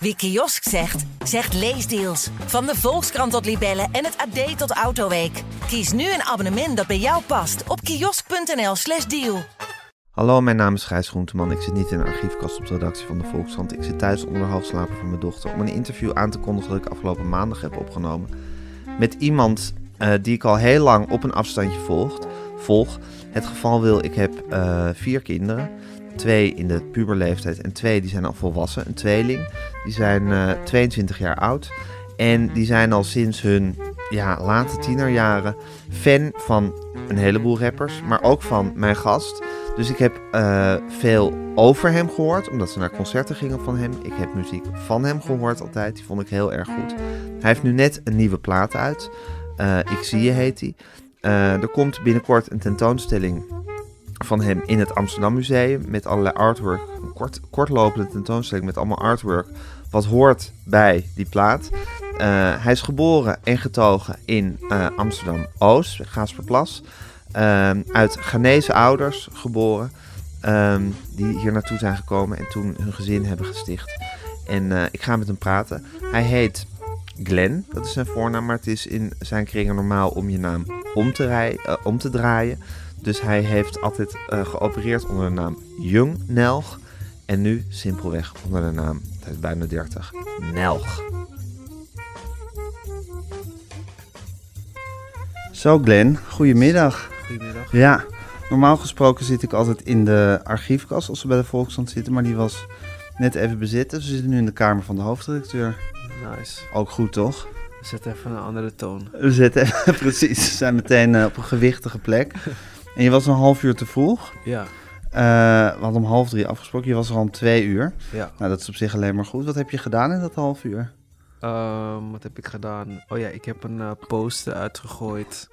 Wie kiosk zegt, zegt leesdeals. Van de Volkskrant tot Libellen en het AD tot Autoweek. Kies nu een abonnement dat bij jou past op kiosk.nl/slash deal. Hallo, mijn naam is Gijs Groenteman. Ik zit niet in een archiefkast op de redactie van de Volkskrant. Ik zit thuis onder de van mijn dochter om een interview aan te kondigen dat ik afgelopen maandag heb opgenomen. Met iemand eh, die ik al heel lang op een afstandje volgt, volg. Het geval wil, ik heb eh, vier kinderen. Twee in de puberleeftijd en twee die zijn al volwassen. Een tweeling. Die zijn eh 22 jaar oud. En die zijn al sinds hun ja, late tienerjaren fan van een heleboel rappers. Maar ook van mijn gast. Dus ik heb eh, veel over hem gehoord, omdat ze naar concerten gingen van hem. Ik heb muziek van hem gehoord altijd, die vond ik heel erg goed. Hij heeft nu net een nieuwe plaat uit. Eh, ik zie je heet. Eh, er komt binnenkort een tentoonstelling van hem in het Amsterdam Museum met allerlei artwork. Een kort, kortlopende tentoonstelling met allemaal artwork wat hoort bij die plaat. Eh, hij is geboren en getogen in eh, Amsterdam-Oost, Gaasperplas. Ehm, uit Ghanese ouders geboren, ehm, die hier naartoe zijn gekomen en toen hun gezin hebben gesticht. En eh, ik ga met hem praten. Hij heet Glenn, dat is zijn voornaam, maar het is in zijn kringen normaal om je naam om te, rij- eh, om te draaien. Dus hij heeft altijd eh, geopereerd onder de naam Jung Nelg. En nu simpelweg onder de naam, hij is bijna 30, Nelg. Zo Glenn, goedemiddag. Goedemiddag. Ja, normaal gesproken zit ik altijd in de archiefkast als we bij de Volkskrant zitten, maar die was net even bezet. Dus we zitten nu in de kamer van de hoofdredacteur. Nice. Ook goed, toch? We zetten even een andere toon. We zitten precies, we zijn meteen eh, op een gewichtige plek. En je was een half uur te vroeg. Ja, Eh, we hadden om half drie afgesproken, je was er al om twee uur. ja. Nou, dat is op zich alleen maar goed. Wat heb je gedaan in dat half uur? Ehm, wat heb ik gedaan? Oh ja, ik heb een eh, post uitgegooid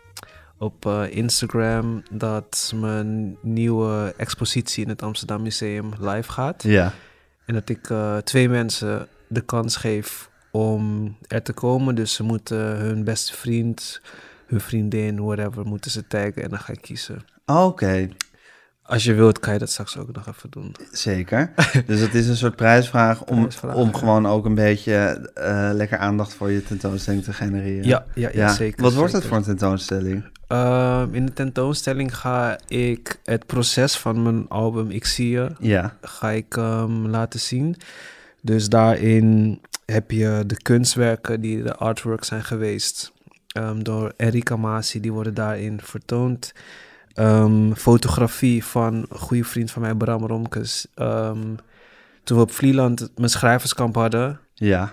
op eh, Instagram dat mijn nieuwe expositie in het Amsterdam Museum live gaat. Ja. En dat ik twee mensen de kans geef om er te komen. Dus ze moeten hun beste vriend, hun vriendin, whatever, moeten ze taggen en dan ga ik kiezen. Oké, Als je wilt, kan je dat straks ook nog even doen. zeker. dus het is een soort prijsvraag om, Prijsvraag, om ja. gewoon ook een beetje eh, lekker aandacht voor je tentoonstelling te genereren. Ja, ja, ja, zeker. Wat wordt het voor een tentoonstelling? Ehm, in de tentoonstelling ga ik het proces van mijn album Ik Zie Je Ja, ga ik ehm, laten zien. Dus daarin heb je de kunstwerken die de artwork zijn geweest ehm, door Erika Masi, die worden daarin vertoond. Ehm, fotografie van een goede vriend van mij, Bram Romkes. Ehm, toen we op Vlieland mijn schrijverskamp hadden. ja.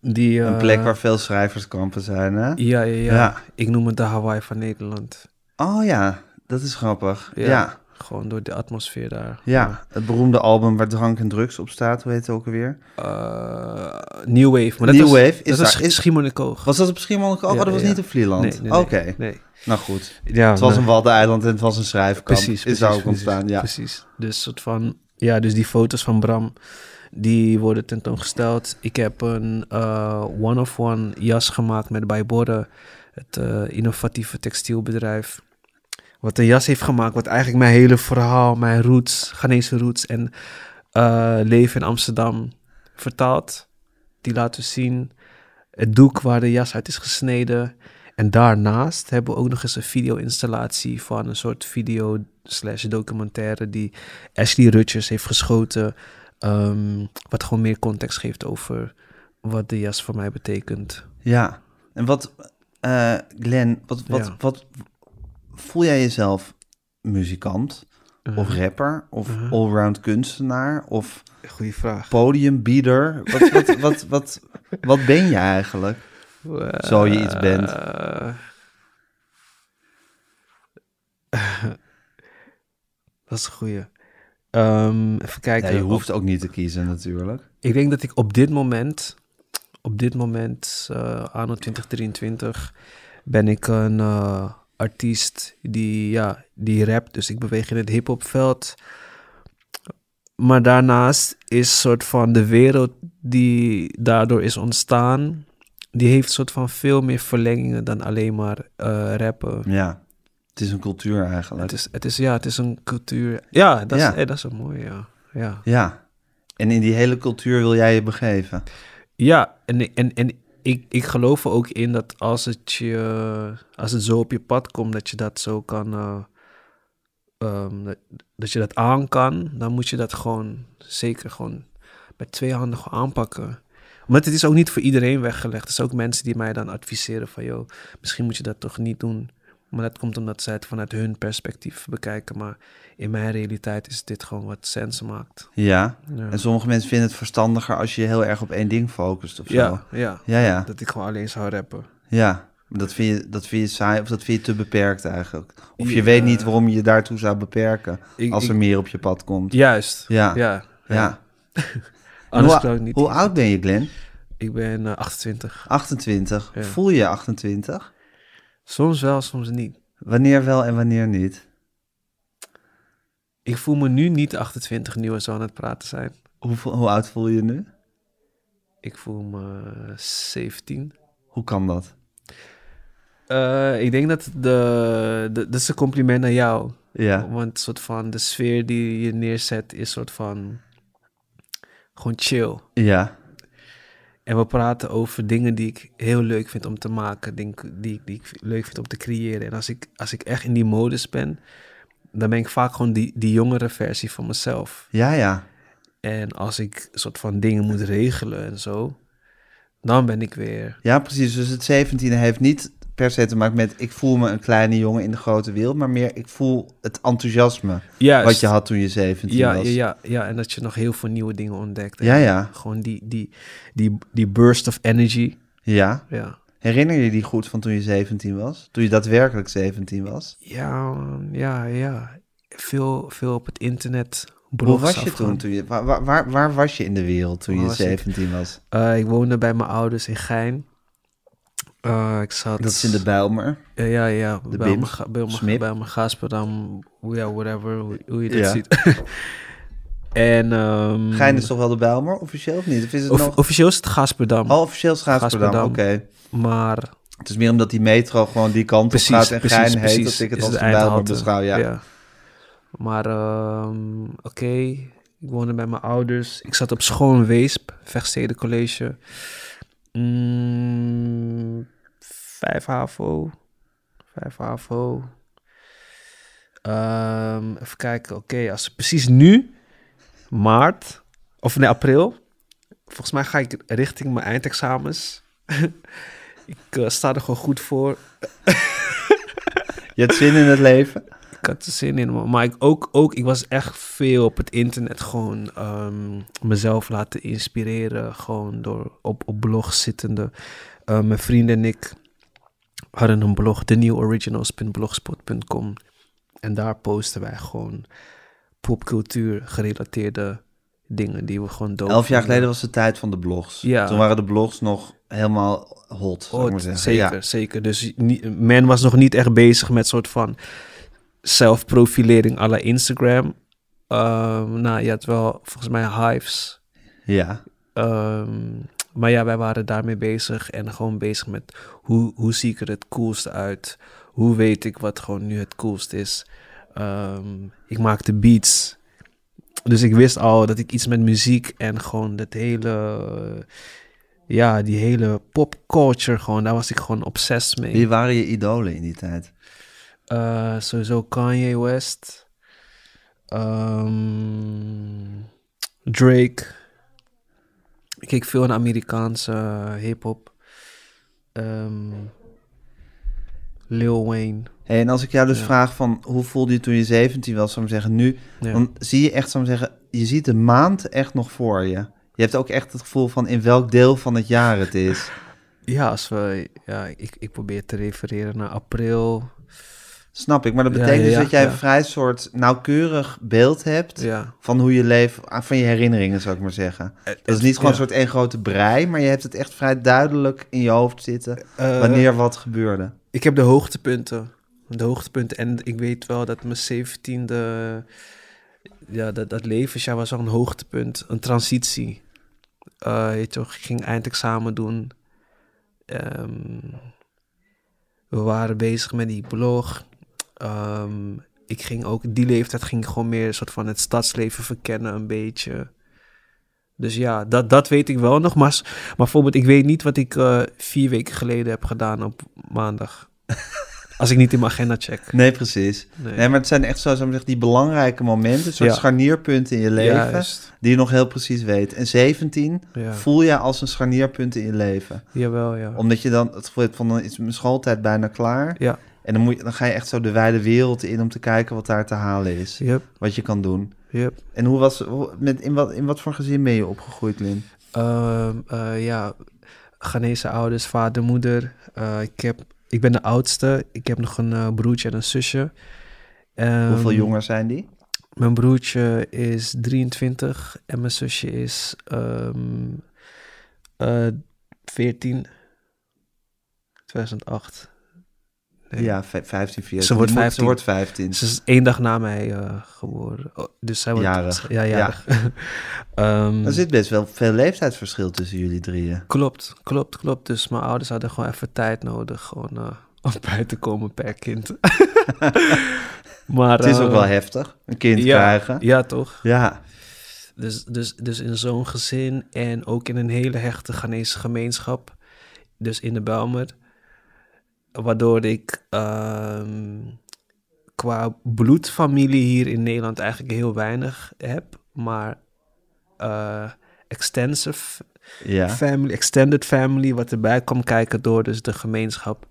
Die, Een eh, plek waar veel schrijverskampen zijn, hè? Ja, ja, ja, Ja. Ik noem het de Hawaii van Nederland. Oh ja, dat is grappig. Ja. Ja. Ja. Gewoon door de atmosfeer daar. het beroemde album waar drank en drugs op staat, hoe heet het ook alweer? Eh, New Wave. Maar dat New was, Wave, is dat was daar- is- Schiermonnikoog. Was dat op Schiermonnikoog? Ja, oh, dat was ja. niet op Vlieland? Nee, nee, nee, Oké, nee. nou goed. Ja, Het was nee. een Waddeneiland en het was een schrijfkamp. Precies, Is daar ook ontstaan, ja. Precies. Dus soort van, ja, dus die foto's van Bram, die worden tentoongesteld. Ik heb een eh, one-of-one jas gemaakt met Bijborden, het eh, innovatieve textielbedrijf. Wat een jas heeft gemaakt, wat eigenlijk mijn hele verhaal, mijn roots, Ghanese roots en eh, leven in Amsterdam vertaalt. Die laten we zien. Het doek waar de jas uit is gesneden. En daarnaast hebben we ook nog eens een video-installatie van een soort video slash documentaire die Ashley Rutgers heeft geschoten. ehm, wat gewoon meer context geeft over wat de jas voor mij betekent. Ja, en wat, eh Glenn, wat, wat, Ja. wat voel jij jezelf muzikant of Uh, rapper of Mhm. allround kunstenaar of Goeie vraag. podiumbieder? Wat, wat, wat, wat, wat ben je eigenlijk? Zo je iets bent. Dat is een goeie. Ehm, even Ja, kijken. je hoeft ook niet te kiezen natuurlijk. Ik denk dat ik op dit moment, op dit moment, eh anno 2023, ben ik een eh, artiest die, ja, die rapt. Dus ik beweeg in het hip-hopveld. Maar daarnaast is soort van de wereld die daardoor is ontstaan, die heeft soort van veel meer verlengingen dan alleen maar eh, rappen. Ja, het is een cultuur eigenlijk. Het is, het is, ja, het is een cultuur. Ja, dat, Ja. Is, eh, dat is een mooie, ja. ja. Ja, En in die hele cultuur wil jij je begeven. Ja, en, en, en ik, ik geloof er ook in dat als het, je, als het zo op je pad komt, dat je dat zo kan. ehm, dat, je dat aan kan, dan moet je dat gewoon zeker gewoon met twee handen aanpakken. Want het is ook niet voor iedereen weggelegd. Er zijn ook mensen die mij dan adviseren van, joh, misschien moet je dat toch niet doen. Maar dat komt omdat zij het vanuit hun perspectief bekijken. Maar in mijn realiteit is dit gewoon wat sens maakt. Ja. Ja. En sommige mensen vinden het verstandiger als je je heel erg op één ding focust of zo. Ja, ja. Ja, ja. Dat ik gewoon alleen zou rappen. Ja. Dat vind, je, dat vind je saai of dat vind je te beperkt eigenlijk. Of je Ja. weet niet waarom je je daartoe zou beperken Ik- als ik- er meer op je pad komt. Juist. Ja. Ja. Ja. Anders hoe, niet. hoe oud ben je, Glenn? Ik ben eh, 28. 28. Ja. Voel je je 28? Soms wel, soms niet. Wanneer wel en wanneer niet? Ik voel me nu niet 28 nu we zo aan het praten zijn. Hoe, hoe oud voel je je nu? Ik voel me 17. Hoe kan dat? Eh, ik denk dat de, de, dat is een compliment aan jou. Ja. Want soort van de sfeer die je neerzet is soort van gewoon chill. Ja. En we praten over dingen die ik heel leuk vind om te maken, dingen die, ik- die ik leuk vind om te creëren. En als ik, als ik echt in die modus ben, dan ben ik vaak gewoon die, die jongere versie van mezelf. Ja, ja. En als ik soort van dingen moet regelen en zo, dan ben ik weer. Ja, precies. Dus het 17e heeft niet per se te maken met ik voel me een kleine jongen in de grote wereld, maar meer ik voel het enthousiasme wat je had toen je 17 ja, was. ja, ja, ja, en dat je nog heel veel nieuwe dingen ontdekt. Ja, ja. Gewoon die, die, die, die burst of energy. Ja. Ja. Herinner je die goed van toen je 17 was? Toen je daadwerkelijk 17 was? Ja, ja, ja. Veel, veel op het internet. Hoe was je toen? toen je, waar, waar- was je in de wereld toen Waar je was ik? 17 was? Eh, ik woonde bij mijn ouders in Gein. Eh, ik zat... Dat is in de Bijlmer. Ja, ja, ja. De bij Bims, mijn, ga- bij mijn, Smip. bij mijn Gasperdam, ja, whatever, hoe, hoe je dat Ja. ziet. en... ehm, Gein is toch wel de Bijlmer, officieel of niet? Of is het of- nog... Officieel is het Gasperdam, Oh, officieel is Gaasperdam, oké. Gasperdam. maar... Het is meer omdat die metro gewoon die kant op gaat en Gein heet, dat ik het als de. Bijlmer beschouw, ja. Maar, ehm, oké, ik woonde bij mijn ouders. Ik zat op school in Weesp, Vechtsteden College. Mm, vijf HAVO. Vijf HAVO. Ehm, even kijken, oké, als precies nu, maart, of nee, april. Volgens mij ga ik richting mijn eindexamens. ik eh, sta er gewoon goed voor. Je hebt zin in het leven? Ik had er zin in, maar ik ook, ook, ik was echt veel op het internet gewoon ehm, mezelf laten inspireren, gewoon door op, op blogs zittende. Eh, mijn vrienden en ik hadden een blog, theneworiginals.blogspot.com en daar posten wij gewoon popcultuur gerelateerde dingen die we gewoon dood Elf jaar geleden was de tijd van de blogs. Ja. Toen waren de blogs nog helemaal hot, maar zeggen. zeker, Ja. zeker. Dus niet, men was nog niet echt bezig met soort van zelfprofilering à la Instagram. Ehm, nou, je had wel volgens mij hives. ja. Ehm, maar ja, wij waren daarmee bezig en gewoon bezig met hoe, hoe zie ik er het coolste uit? Hoe weet ik wat gewoon nu het coolst is? Ehm, ik maakte beats. Dus ik wist al dat ik iets met muziek en gewoon dat hele, ja, die hele popculture gewoon, daar was ik gewoon obsessed mee. Wie waren je idolen in die tijd? Eh, sowieso Kanye West. Ehm, Drake. Ik keek veel naar Amerikaanse eh, hip-hop. Ehm, Lil Wayne. Hey, en als ik jou dus Ja. vraag van hoe voelde je toen je 17 was, zou ik zeggen, nu, Ja. dan zie je echt, zou ik zeggen, je ziet de maand echt nog voor je. Je hebt ook echt het gevoel van in welk deel van het jaar het is. Ja, als we, ja ik, ik probeer te refereren naar april. Snap ik, maar dat betekent dus dat jij een vrij soort nauwkeurig beeld hebt van hoe je leeft, ah, van je herinneringen, zou ik maar zeggen. Dat is niet gewoon een soort één grote brei, maar je hebt het echt vrij duidelijk in je hoofd zitten Eh, wanneer wat gebeurde. Ik heb de hoogtepunten. De hoogtepunten. En ik weet wel dat mijn zeventiende... Ja, dat, dat levensjaar was wel een hoogtepunt. Een transitie. Eh, weet je, ik ging eindexamen doen. Ehm, we waren bezig met die blog. Ehm, ik ging ook... Die leeftijd ging ik gewoon meer een soort van het stadsleven verkennen een beetje. Dus ja, dat, dat weet ik wel nog. Maar, maar bijvoorbeeld, ik weet niet wat ik eh, vier weken geleden heb gedaan op maandag. Als ik niet in mijn agenda check. Nee, precies. Nee. Nee, maar het zijn echt zo, zo zeggen, die belangrijke momenten, soort Ja. scharnierpunten in je leven, Juist. die je nog heel precies weet. En 17 Ja. voel je als een scharnierpunt in je leven. Jawel, ja. Omdat je dan het gevoel hebt van, dan is mijn schooltijd bijna klaar. Ja. En dan, moet je, dan ga je echt zo de wijde wereld in om te kijken wat daar te halen is. Yep, Wat je kan doen. yep. En hoe was, met, in, wat, in wat voor gezin ben je opgegroeid, Lin? Ehm, eh, ja, Ghanese ouders, vader, moeder. Eh, ik, heb, ik ben de oudste. Ik heb nog een eh, broertje en een zusje. Ehm, Hoeveel jonger zijn die? Mijn broertje is 23 en mijn zusje is eh 14. 2008. Nee. Ja, vij- 15, 14. Ze wordt Die moet- 15. Ze wordt 15. Ze is één dag na mij eh, geboren. Oh, dus zij wordt... Jarig. Ja, jarig. Ehm, Er zit best wel veel leeftijdsverschil tussen jullie drieën. Klopt, klopt, klopt. Dus mijn ouders hadden gewoon even tijd nodig gewoon, eh, om bij te komen per kind. maar, Het is ook eh, wel heftig, een kind ja, krijgen. Ja, toch? Ja, Dus, dus, dus in zo'n gezin en ook in een hele hechte Ghanese gemeenschap, dus in de Belmer, waardoor ik ehm, qua bloedfamilie hier in Nederland eigenlijk heel weinig heb, maar eh, extensive ja. family, extended family, wat erbij kwam kijken door dus de gemeenschap,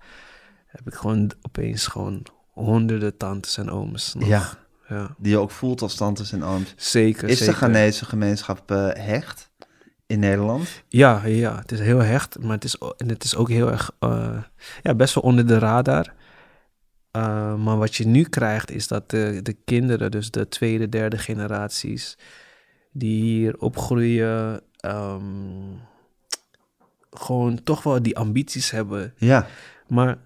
heb ik gewoon opeens gewoon honderden tantes en ooms. nog. Ja. ja. Die je ook voelt als tantes en ooms. Zeker, Is de. Ghanese gemeenschap eh, hecht in Nederland? Ja, ja, het is heel hecht, maar het is, en het is ook heel erg, eh, ja, best wel onder de radar. Eh, maar wat je nu krijgt is dat de, de kinderen, dus de tweede, derde generaties, die hier opgroeien, ehm, gewoon toch wel die ambities hebben. Ja, Maar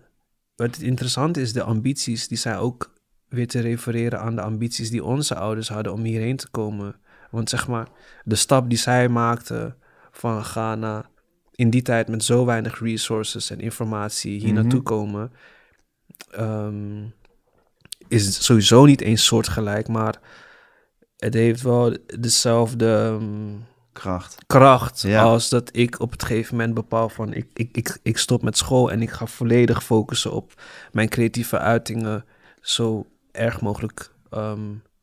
wat interessant is, de ambities, die zijn ook weer te refereren aan de ambities die onze ouders hadden om hierheen te komen. Want zeg maar, de stap die zij maakten van Ghana in die tijd met zo weinig resources en informatie hier Mhm. naartoe komen, ehm, is sowieso niet eens soortgelijk, maar het heeft wel dezelfde ehm, kracht. kracht Ja. als dat ik op het gegeven moment bepaal van ik, ik, ik, ik stop met school en ik ga volledig focussen op mijn creatieve uitingen zo erg mogelijk ehm,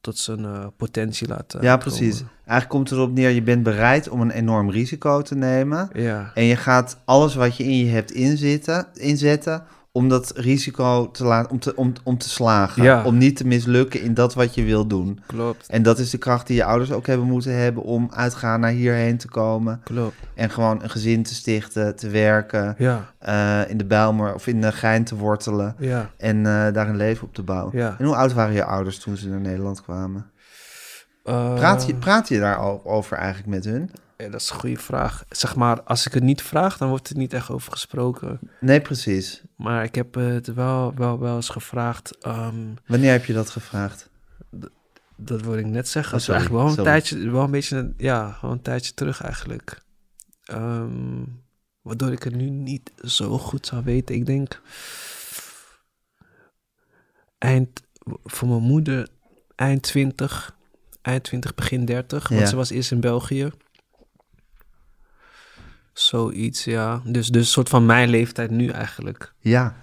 tot zijn eh, potentie laten Ja, komen. precies. Eigenlijk komt erop neer, je bent bereid om een enorm risico te nemen. Ja, En je gaat alles wat je in je hebt inzitten, inzetten om dat risico te laten, om te, om, om te slagen. Ja. Om niet te mislukken in dat wat je wil doen. klopt, En dat is de kracht die je ouders ook hebben moeten hebben om uit Ghana hierheen te komen. klopt. En gewoon een gezin te stichten, te werken, Ja, eh, in de Bijlmer of in de Gein te wortelen. ja. En eh, daar een leven op te bouwen. Ja. En hoe oud waren je ouders toen ze naar Nederland kwamen? Eh, Praat je, praat je daarover eigenlijk met hun? Ja, dat is een goede vraag. Zeg maar, als ik het niet vraag, dan wordt er niet echt over gesproken. Nee, precies. Maar ik heb het wel, wel, wel eens gevraagd. ehm, Wanneer heb je dat gevraagd? Dat wil ik net zeggen. Oh, is sorry, eigenlijk wel een sorry. tijdje, wel een beetje, ja, wel een tijdje terug eigenlijk. Ehm, waardoor ik het nu niet zo goed zou weten. Ik denk eind voor mijn moeder eind 20, eind 20, begin 30, want ze was eerst in België. Zoiets, ja. Dus, dus een soort van mijn leeftijd nu eigenlijk. Ja.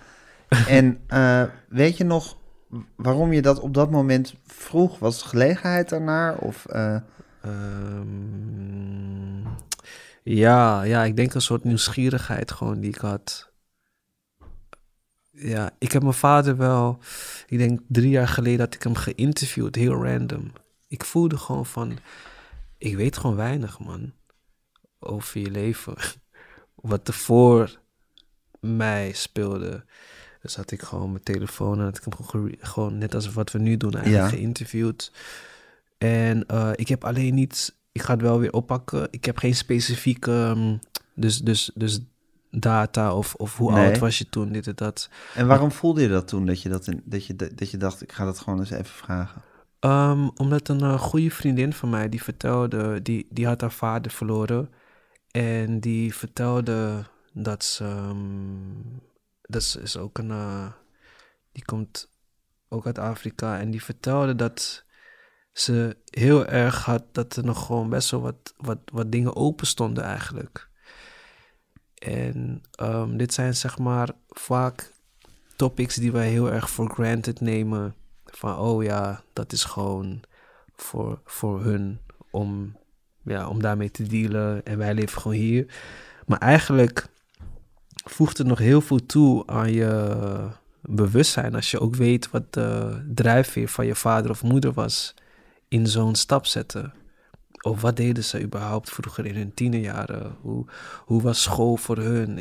En eh, weet je nog waarom je dat op dat moment vroeg? Was het gelegenheid daarnaar? Of, eh, Ehm, ja, ja, ik denk een soort nieuwsgierigheid gewoon die ik had. Ja, ik heb mijn vader wel, ik denk drie jaar geleden had ik hem geïnterviewd, heel random. Ik voelde gewoon van, ik weet gewoon weinig man, over je leven. Wat er voor mij speelde. Dus had ik gewoon mijn telefoon en had ik hem gewoon, gewoon net als wat we nu doen eigenlijk Ja. geïnterviewd. En eh, ik heb alleen niet, ik ga het wel weer oppakken. Ik heb geen specifieke, ehm, dus, dus, dus data of, of hoe Nee. oud was je toen, dit en dat. en waarom voelde je dat toen? Dat je, dat, in- dat, je, dat je dacht, ik ga dat gewoon eens even vragen. Ehm, omdat een eh, goede vriendin van mij, die vertelde, die, die had haar vader verloren. En die vertelde dat ze, ehm, dat is ook een, eh, die komt ook uit Afrika. En die vertelde dat ze heel erg had dat er nog gewoon best wel wat, wat, wat dingen open stonden eigenlijk. En ehm, dit zijn zeg maar vaak topics die wij heel erg for granted nemen. Van oh ja, dat is gewoon voor, voor hun om, ja, om daarmee te dealen. En wij leven gewoon hier. Maar eigenlijk voegt het nog heel veel toe aan je bewustzijn. Als je ook weet wat de drijfveer van je vader of moeder was in zo'n stap zetten. Of wat deden ze überhaupt vroeger in hun tienerjaren? Hoe, hoe was school voor hun?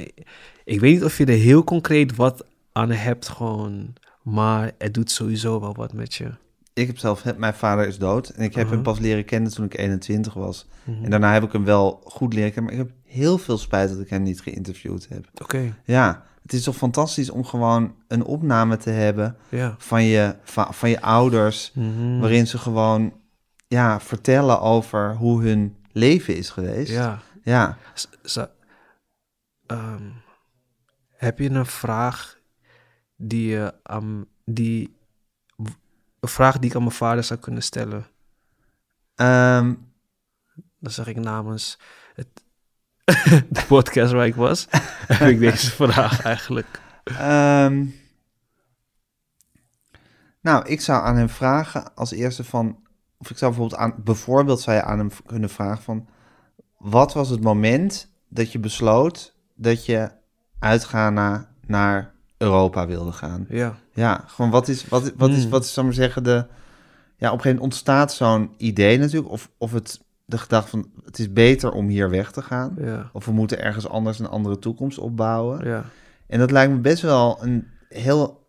Ik weet niet of je er heel concreet wat aan hebt gewoon. Maar het doet sowieso wel wat met je. Ik heb zelf, mijn vader is dood en ik heb hem Uh-huh. pas leren kennen toen ik 21 was. Mhm. En daarna heb ik hem wel goed leren kennen, maar ik heb heel veel spijt dat ik hem niet geïnterviewd heb. Oké, Ja, het is toch fantastisch om gewoon een opname te hebben ja. van je, van, van je ouders, Mhm. waarin ze gewoon ja, vertellen over hoe hun leven is geweest. Ja. Ja. Ehm, heb je een vraag die je aan die een vraag die ik aan mijn vader zou kunnen stellen? Ehm, Dan zeg ik namens het, de podcast waar ik was, heb ik deze vraag eigenlijk. Ehm, nou, ik zou aan hem vragen als eerste van, of ik zou bijvoorbeeld aan, bijvoorbeeld zou je aan hem kunnen vragen van, wat was het moment dat je besloot dat je uitgaan naar, naar Europa wilde gaan? Ja, Ja, gewoon wat is, wat, wat is, Hmm. wat is, zal ik maar zeggen, de, ja, op een gegeven moment ontstaat zo'n idee natuurlijk, of, of het, de gedachte van, het is beter om hier weg te gaan, ja, of we moeten ergens anders een andere toekomst opbouwen. ja. En dat lijkt me best wel een heel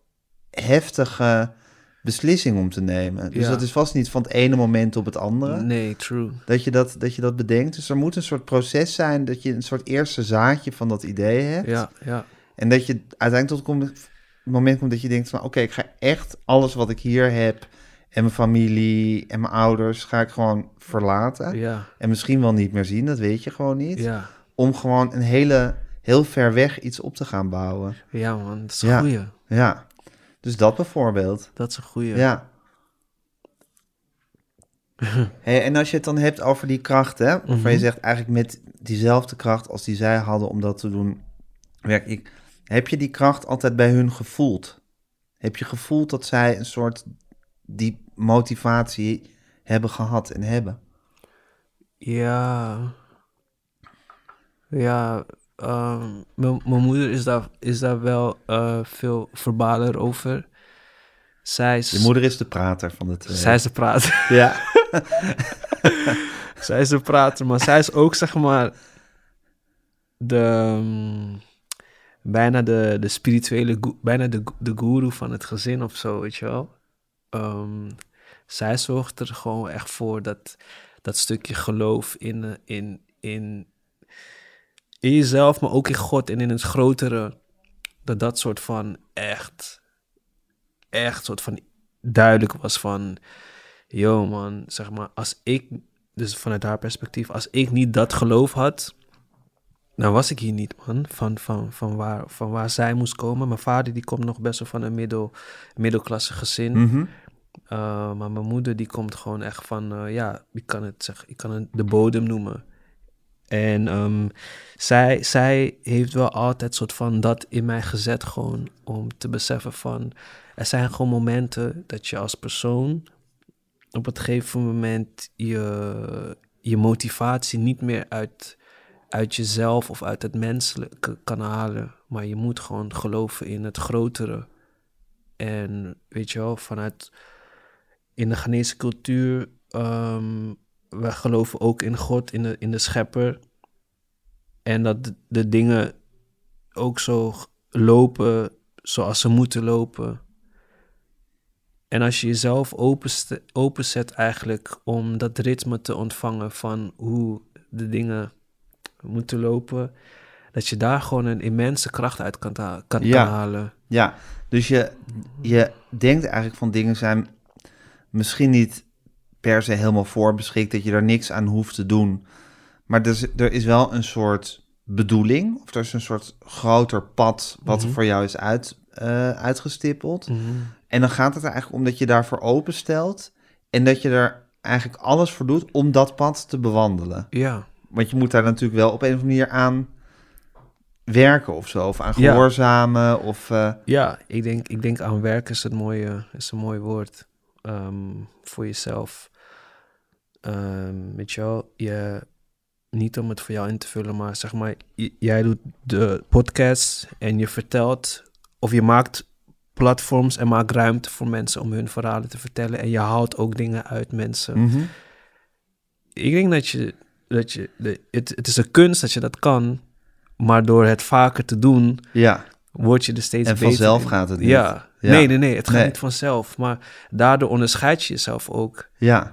heftige beslissing om te nemen. Dus Ja. dat is vast niet van het ene moment op het andere Nee, true. dat, je dat, dat je dat bedenkt. Dus er moet een soort proces zijn dat je een soort eerste zaadje van dat idee hebt. Ja, ja, En dat je uiteindelijk tot het moment komt dat je denkt van... oké, ik ga echt alles wat ik hier heb... en mijn familie en mijn ouders... ga ik gewoon verlaten. ja, En misschien wel niet meer zien, dat weet je gewoon niet. ja. Om gewoon een hele, heel ver weg iets op te gaan bouwen. Ja, man, dat is een Ja. goeie. Ja, dus dat bijvoorbeeld. Dat is een goeie. Ja. Hey, en als je het dan hebt over die kracht, hè, waarvan je Mhm. zegt eigenlijk met diezelfde kracht als die zij hadden om dat te doen, werk ik. Heb je die kracht altijd bij hun gevoeld? Heb je gevoeld dat zij een soort die motivatie hebben gehad en hebben? Ja. Ja, ehm, mijn moeder is daar, is daar wel eh, veel verbaler over. Zij is, Je moeder is de prater van de twee. zij is de prater. Ja. zij is de prater, maar zij is ook, zeg maar, de, mm, bijna de, de spirituele, bijna de, de guru van het gezin of zo, weet je wel. Ehm, zij zorgt er gewoon echt voor dat, dat stukje geloof in, in, in, in jezelf, maar ook in God en in het grotere, dat dat soort van echt, echt soort van duidelijk was van, yo man, zeg maar, als ik, dus vanuit haar perspectief, als ik niet dat geloof had, dan was ik hier niet, man. Van, van, van, waar, van waar zij moest komen. Mijn vader die komt nog best wel van een middel, middelklasse gezin. Mhm. Uh, maar mijn moeder die komt gewoon echt van, eh, ja, ik kan het zeggen, ik kan het de bodem noemen. En ehm, zij, zij heeft wel altijd soort van dat in mij gezet gewoon om te beseffen van, er zijn gewoon momenten dat je als persoon op het gegeven moment je, je motivatie niet meer uit, uit jezelf of uit het menselijke kan halen, maar je moet gewoon geloven in het grotere. En weet je wel, vanuit in de Ghanese cultuur, ehm wij geloven ook in God, in de, in de schepper. En dat de, de dingen ook zo lopen zoals ze moeten lopen. En als je jezelf openzet eigenlijk om dat ritme te ontvangen van hoe de dingen moeten lopen, dat je daar gewoon een immense kracht uit kan, kan, Ja. halen. Ja, dus je, je denkt eigenlijk van dingen zijn misschien niet per se helemaal voorbeschikt, dat je er niks aan hoeft te doen. Maar er is, er is wel een soort bedoeling, of er is een soort groter pad wat er Mhm. voor jou is uit, eh, uitgestippeld. Mhm. En dan gaat het er eigenlijk om dat je daarvoor openstelt en dat je er eigenlijk alles voor doet om dat pad te bewandelen. Ja, Want je moet daar natuurlijk wel op een of andere manier aan werken of zo. Of aan Ja. gehoorzamen. Of, eh, ja ik, denk, ik denk aan werk is, het mooie, is een mooi woord ehm, voor jezelf. Ehm weet je wel, je, niet om het voor jou in te vullen, maar zeg maar, jij doet de podcast en je vertelt of je maakt platforms en maakt ruimte voor mensen om hun verhalen te vertellen en je haalt ook dingen uit mensen. mhm. Ik denk dat je, dat je de, het, het is een kunst dat je dat kan, maar door het vaker te doen, Ja, word je er steeds en beter vanzelf in. gaat het niet. Ja. Ja. nee, nee, nee, het gaat Nee. niet vanzelf, maar daardoor onderscheid je jezelf ook, Ja.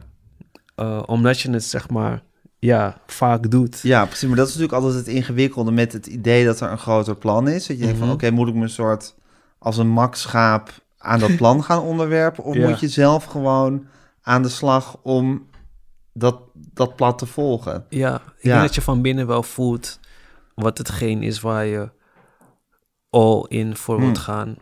eh, omdat je het zeg maar, ja, vaak doet. ja, precies. Maar dat is natuurlijk altijd het ingewikkelde met het idee dat er een groter plan is. Dat je denkt van, Mhm. oké, moet ik me een soort als een makschaap aan dat plan gaan onderwerpen? Of Ja. moet je zelf gewoon aan de slag om dat, dat plat te volgen? Ja, ik Ja. denk dat je van binnen wel voelt wat hetgeen is waar je all in voor wilt Hmm. gaan.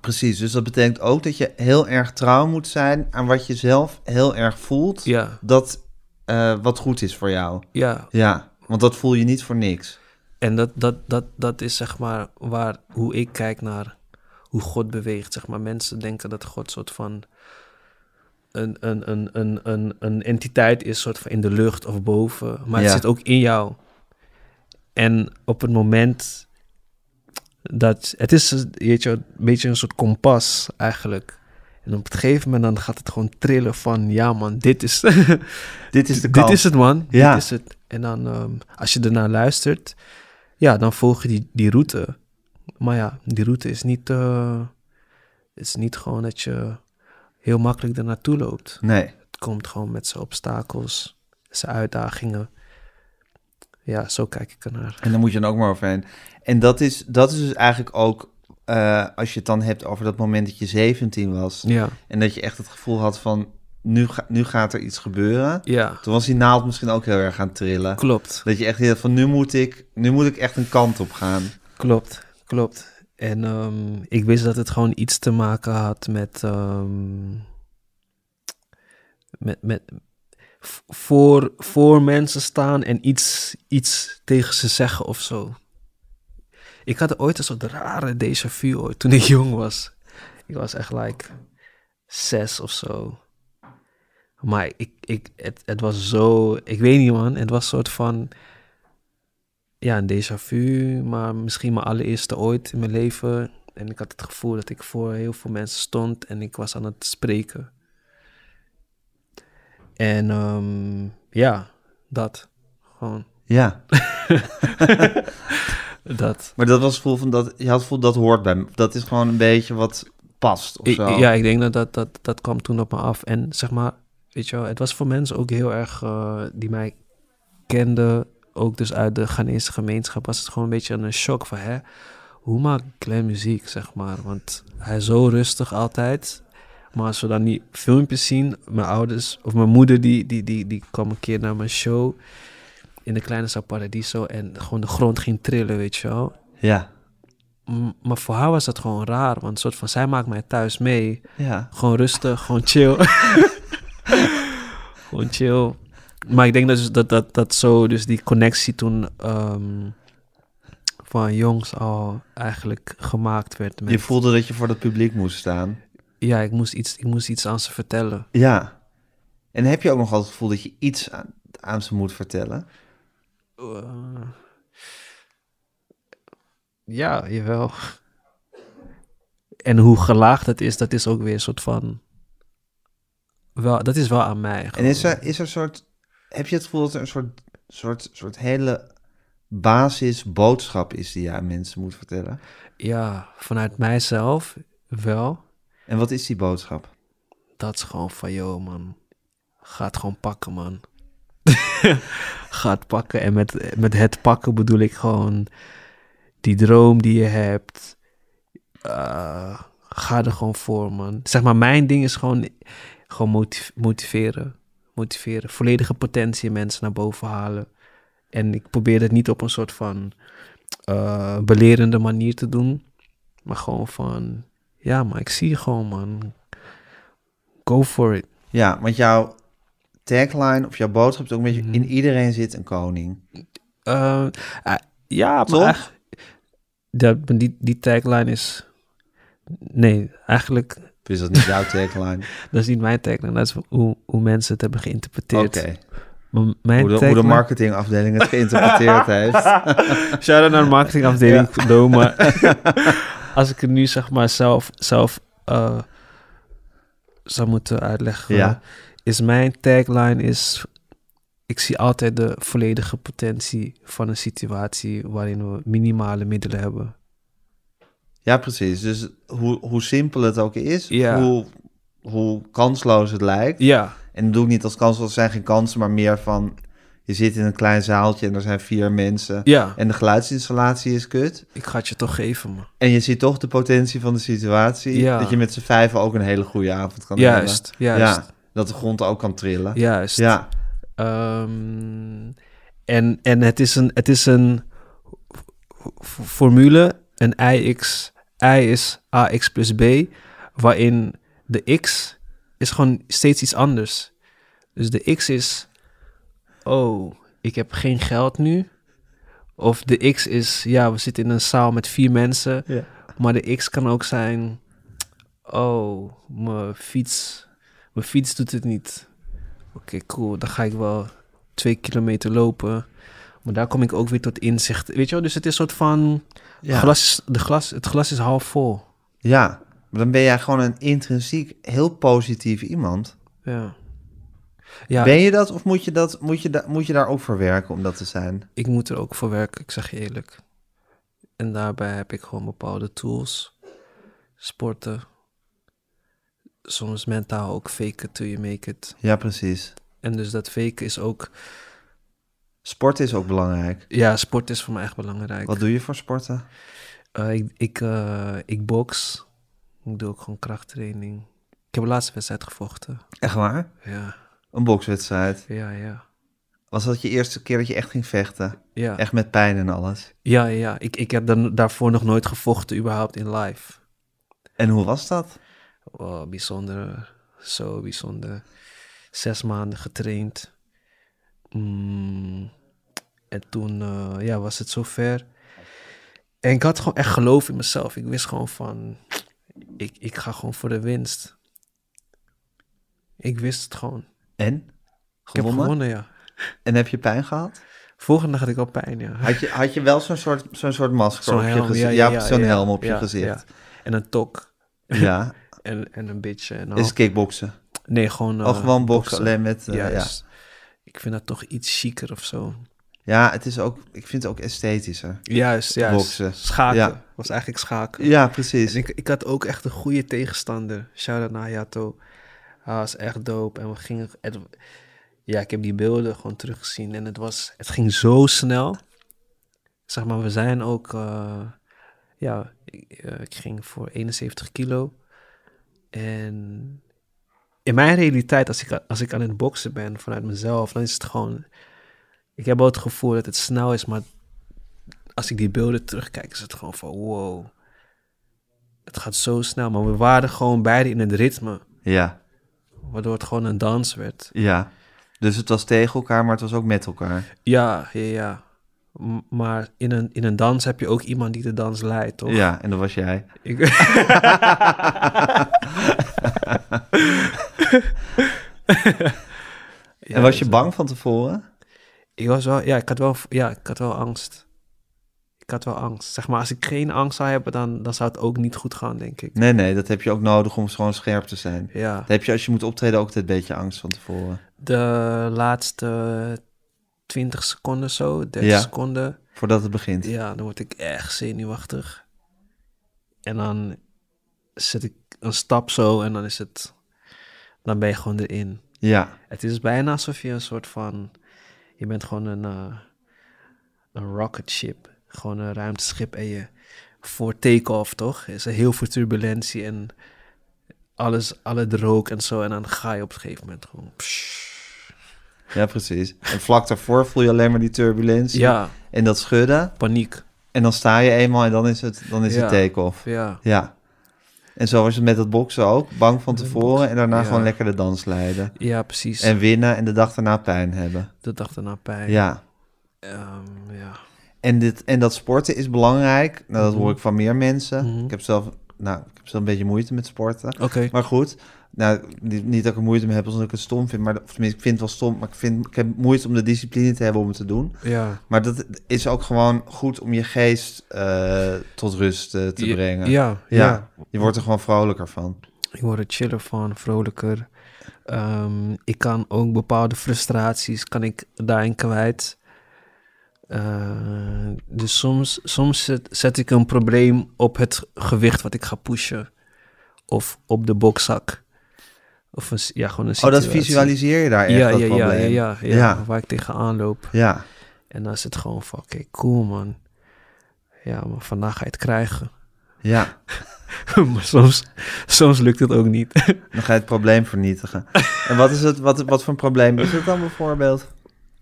Precies, dus dat betekent ook dat je heel erg trouw moet zijn aan wat je zelf heel erg voelt. Ja, Dat eh, wat goed is voor jou. ja. Ja, want dat voel je niet voor niks. En dat, dat, dat, dat is zeg maar waar, hoe ik kijk naar hoe God beweegt. Zeg maar, mensen denken dat God soort van een, een, een, een, een, een entiteit is, soort van in de lucht of boven. Maar Ja. het zit ook in jou. En op het moment dat het is, weet je, een beetje een soort kompas eigenlijk. En op het gegeven moment dan gaat het gewoon trillen van, ja man, dit is, Dit is de dit kant. is het man, Ja. dit is het. En dan, ehm, als je ernaar luistert, ja, dan volg je die, die route. Maar ja, die route is niet, eh, is niet gewoon dat je heel makkelijk er naartoe loopt. Nee, Het komt gewoon met zijn obstakels, zijn uitdagingen. Ja, zo kijk ik ernaar. en dan moet je dan ook maar overheen. En dat is, dat is dus eigenlijk ook, eh, als je het dan hebt over dat moment dat je 17 was. Ja, En dat je echt het gevoel had van, nu, ga, nu gaat er iets gebeuren. ja, Toen was die naald misschien ook heel erg gaan trillen. klopt. Dat je echt dacht van, nu moet ik, nu moet ik echt een kant op gaan. Klopt, klopt. En ehm, ik wist dat het gewoon iets te maken had met. ehm, met, met voor, voor mensen staan en iets, iets tegen ze zeggen of zo. Ik had ooit een soort rare déjà vu toen ik jong was. Ik was echt like zes of zo. Maar ik, ik, het, het was zo, ik weet niet man, het was een soort van ja, een déjà vu, maar misschien mijn allereerste ooit in mijn leven. En ik had het gevoel dat ik voor heel veel mensen stond en ik was aan het spreken. En ehm, ja, dat. Gewoon Ja, dat. maar dat was het gevoel van, dat, je had het gevoel dat hoort bij me. Dat is gewoon een beetje wat past of Ik- zo. ja, ik denk dat dat, dat dat kwam toen op me af. En zeg maar, weet je wel, het was voor mensen ook heel erg eh, die mij kenden, ook dus uit de Ghanese gemeenschap, was het gewoon een beetje een shock van, hè, hoe maakt Glenn muziek, zeg maar? Want hij is zo rustig altijd. Maar als we dan die filmpjes zien, mijn ouders of mijn moeder, die, die, die, die kwam een keer naar mijn show in de Kleine Sao Paradiso en gewoon de grond ging trillen, weet je wel. Ja, M- Maar voor haar was dat gewoon raar, want soort van, zij maakt mij thuis mee. ja. Gewoon rustig, gewoon chill. gewoon chill. Maar ik denk dat, dus dat, dat, dat zo, dus die connectie toen ehm, van jongs al eigenlijk gemaakt werd. Met, Je voelde dat je voor dat publiek moest staan. Ja, ik moest, iets, ik moest iets aan ze vertellen. Ja. En heb je ook nog altijd het gevoel dat je iets aan, aan ze moet vertellen? Eh, ja, jawel. En hoe gelaagd het is, dat is ook weer een soort van... Wel, dat is wel aan mij. En is er, is er een soort... Heb je het gevoel dat er een soort, soort, soort hele basisboodschap is die je aan mensen moet vertellen? Ja, vanuit mijzelf wel. En wat is die boodschap? Dat is gewoon van, joh man, ga het gewoon pakken man. ga het pakken. En met, met het pakken bedoel ik gewoon die droom die je hebt. eh, ga er gewoon voor man. Zeg maar, mijn ding is gewoon, gewoon motiv- motiveren. Motiveren. Volledige potentie in mensen naar boven halen. En ik probeer het niet op een soort van eh, belerende manier te doen. Maar gewoon van, ja maar ik zie je gewoon man. Go for it. Ja, want jouw tagline of jouw boodschap is ook een beetje... Mhm. In iedereen zit een koning. Eh, eh, ja, maar Toch? dat, die, die tagline is... Nee, eigenlijk, Dus dat is niet jouw tagline. dat is niet mijn tagline. Dat is hoe, hoe mensen het hebben Oké. geïnterpreteerd. Mijn Hoe, de- hoe de tagline- marketingafdeling het geïnterpreteerd heeft. Shout-out naar de marketingafdeling ja. maar als ik het nu zeg maar zelf, zelf eh, zou moeten uitleggen, Ja. is mijn tagline is, ik zie altijd de volledige potentie van een situatie waarin we minimale middelen hebben. Ja, precies. Dus hoe, hoe simpel het ook is, Ja. hoe, hoe kansloos het lijkt. Ja, En dat doe ik niet als kansloos, er zijn geen kansen, maar meer van... Je zit in een klein zaaltje en er zijn vier mensen. ja, En de geluidsinstallatie is kut. ik ga het je toch geven, man. En je ziet toch de potentie van de situatie. Ja. Dat je met z'n vijven ook een hele goede avond kan hebben. Juist, juist, Ja, dat de grond ook kan trillen. juist. Ja, Ehm, en, en het is een, het is een formule, een IX, I is AX plus B, waarin de X is gewoon steeds iets anders. Dus de X is, oh, ik heb geen geld nu. Of de X is, ja, we zitten in een zaal met vier mensen. Ja. Maar de X kan ook zijn, oh, mijn fiets, mijn fiets doet het niet. Oké, cool. Dan ga ik wel twee kilometer lopen. Maar daar kom ik ook weer tot inzicht. Weet je wel? Dus het is een soort van... ja. Glas de glas, het glas is half vol. ja. Maar dan ben jij gewoon een intrinsiek heel positief iemand. Ja. Ja, Ben je dat of moet je, dat, moet, je da, moet je daar ook voor werken om dat te zijn? ik moet er ook voor werken. Ik zeg je eerlijk. En daarbij heb ik gewoon bepaalde tools. Sporten. Soms mentaal ook fake it till you make it. Ja, precies. En dus dat faken is ook... Sport is ook belangrijk. Ja, sport is voor mij echt belangrijk. Wat doe je voor sporten? Eh, ik, ik, eh, ik box. Ik doe ook gewoon krachttraining. Ik heb de laatste wedstrijd gevochten. Echt waar? Ja, Een bokswedstrijd. ja, ja. Was dat je eerste keer dat je echt ging vechten? Ja, Echt met pijn en alles? ja, ja. Ik, ik heb dan, daarvoor nog nooit gevochten, überhaupt in live. En hoe was dat? Oh, bijzonder. Zo bijzonder. Zes maanden getraind. Mm, en toen eh, ja, was het zover. En ik had gewoon echt geloof in mezelf. Ik wist gewoon van... Ik, ik ga gewoon voor de winst. Ik wist het gewoon. En? Ik heb Gewonnen? gewonnen, ja. En heb je pijn gehad? Volgende dag had ik al pijn, ja. Had je, had je wel zo'n soort, zo'n soort masker Zo'n op je gezicht? ja, Ja, ja, ja, zo'n ja, helm op je gezicht. En een tok. Ja. En, en een beetje. En Is kickboksen? Nee, gewoon... of eh, gewoon boksen, alleen met... eh, ja. Ik vind dat toch iets chiquer of zo. ja, het is ook... Ik vind het ook esthetischer. Juist, juist. Boksen. Schaken. Ja. Was eigenlijk schaken. Ja, precies. En ik, ik had ook echt een goede tegenstander. Shout-out naar Hayato. Hij was echt dope. En we gingen... het- ja, ik heb die beelden gewoon teruggezien. En het was... Het ging zo snel. Zeg maar, we zijn ook... eh, ja, ik, eh, ik ging voor 71 kilo. En in mijn realiteit, als ik, als ik aan het boksen ben vanuit mezelf, dan is het gewoon... Ik heb wel het gevoel dat het snel is, maar als ik die beelden terugkijk, is het gewoon van wow. Het gaat zo snel, maar we waren gewoon beide in het ritme, Ja, waardoor het gewoon een dans werd. ja. Dus het was tegen elkaar, maar het was ook met elkaar. Ja, ja, ja. M- maar in een, in een dans heb je ook iemand die de dans leidt, toch? Ja, en dat was jij. Ik... Ja, en was je bang van tevoren? Ik was wel, ja, ik had wel, ja, ik had wel angst. Ik had wel angst. Zeg maar, als ik geen angst zou hebben, dan, dan zou het ook niet goed gaan, denk ik. Nee, nee, dat heb je ook nodig om gewoon scherp te zijn. Ja. Dat heb je als je moet optreden ook altijd een beetje angst van tevoren. De laatste 20 seconden zo, 30 Ja. seconden. Voordat het begint. Ja, dan word ik echt zenuwachtig. En dan zet ik een stap zo en dan is het... Dan ben je gewoon erin. Ja, Het is bijna alsof je een soort van... Je bent gewoon een, eh, een rocket ship. Gewoon een ruimteschip en je... Voor take-off, toch? Is er heel veel turbulentie en alles, alle rook en zo. En dan ga je op een gegeven moment gewoon... ja, precies. En vlak daarvoor voel je alleen maar die turbulentie. Ja, En dat schudden. paniek. En dan sta je eenmaal en dan is het, dan is Ja. het take-off. Ja. Ja. En zo was het met het boksen ook. Bang van tevoren en daarna ja. gewoon lekker de dans leiden. Ja, precies. En winnen en de dag daarna pijn hebben. de dag erna pijn. Ja. Ehm, ja. En, dit, en dat sporten is belangrijk. Nou, dat Mhm. hoor ik van meer mensen. Mhm. Ik heb zelf, nou, ik heb zelf een beetje moeite met sporten. Oké. Maar goed, nou, niet, dat ik er moeite mee heb als ik het stom vind. Maar, of tenminste, ik vind het wel stom. Maar ik, vind, ik heb moeite om de discipline te hebben om het te doen. Ja. Maar dat is ook gewoon goed om je geest eh, tot rust eh, te Ja, brengen. Ja, ja. Ja. Je wordt er gewoon vrolijker van. Ik word er chiller van, vrolijker. Ehm, ik kan ook bepaalde frustraties kan ik daarin kwijt. Eh, dus soms, soms zet, zet ik een probleem op het gewicht wat ik ga pushen. Of op de bokzak. Of een, ja, gewoon een Oh, dat situatie. visualiseer je daar echt, ja, ja, ja, ja, ja, ja, waar ik tegenaan loop. Ja, En dan is het gewoon van, oké, cool man. Ja, maar vandaag ga je het krijgen. ja. maar soms, soms lukt het ook niet. Dan ga je het probleem vernietigen. en wat, is het, wat, wat voor een probleem is het dan bijvoorbeeld?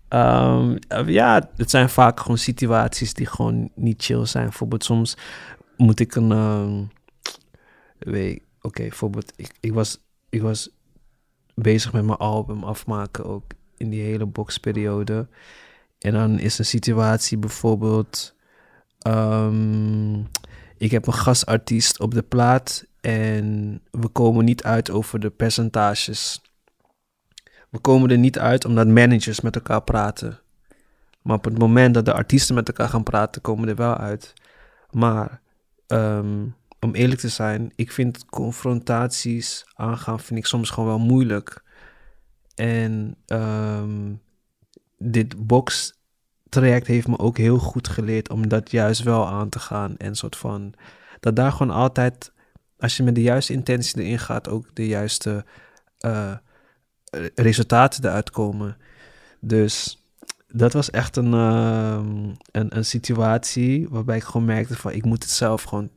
Ehm, eh, ja, het zijn vaak gewoon situaties die gewoon niet chill zijn. Bijvoorbeeld soms moet ik een... ehm, weet, oké, bijvoorbeeld ik, ik, was, ik was bezig met mijn album afmaken ook in die hele boxperiode. En dan is een situatie bijvoorbeeld... ehm, ik heb een gastartiest op de plaat en we komen niet uit over de percentages. We komen er niet uit omdat managers met elkaar praten. Maar op het moment dat de artiesten met elkaar gaan praten, komen we er wel uit. Maar ehm, om eerlijk te zijn, ik vind confrontaties aangaan vind ik soms gewoon wel moeilijk. En ehm, dit box-traject heeft me ook heel goed geleerd om dat juist wel aan te gaan. En soort van, dat daar gewoon altijd, als je met de juiste intentie erin gaat, ook de juiste eh, resultaten eruit komen. Dus dat was echt een, ehm, een, een situatie waarbij ik gewoon merkte van ik moet het zelf gewoon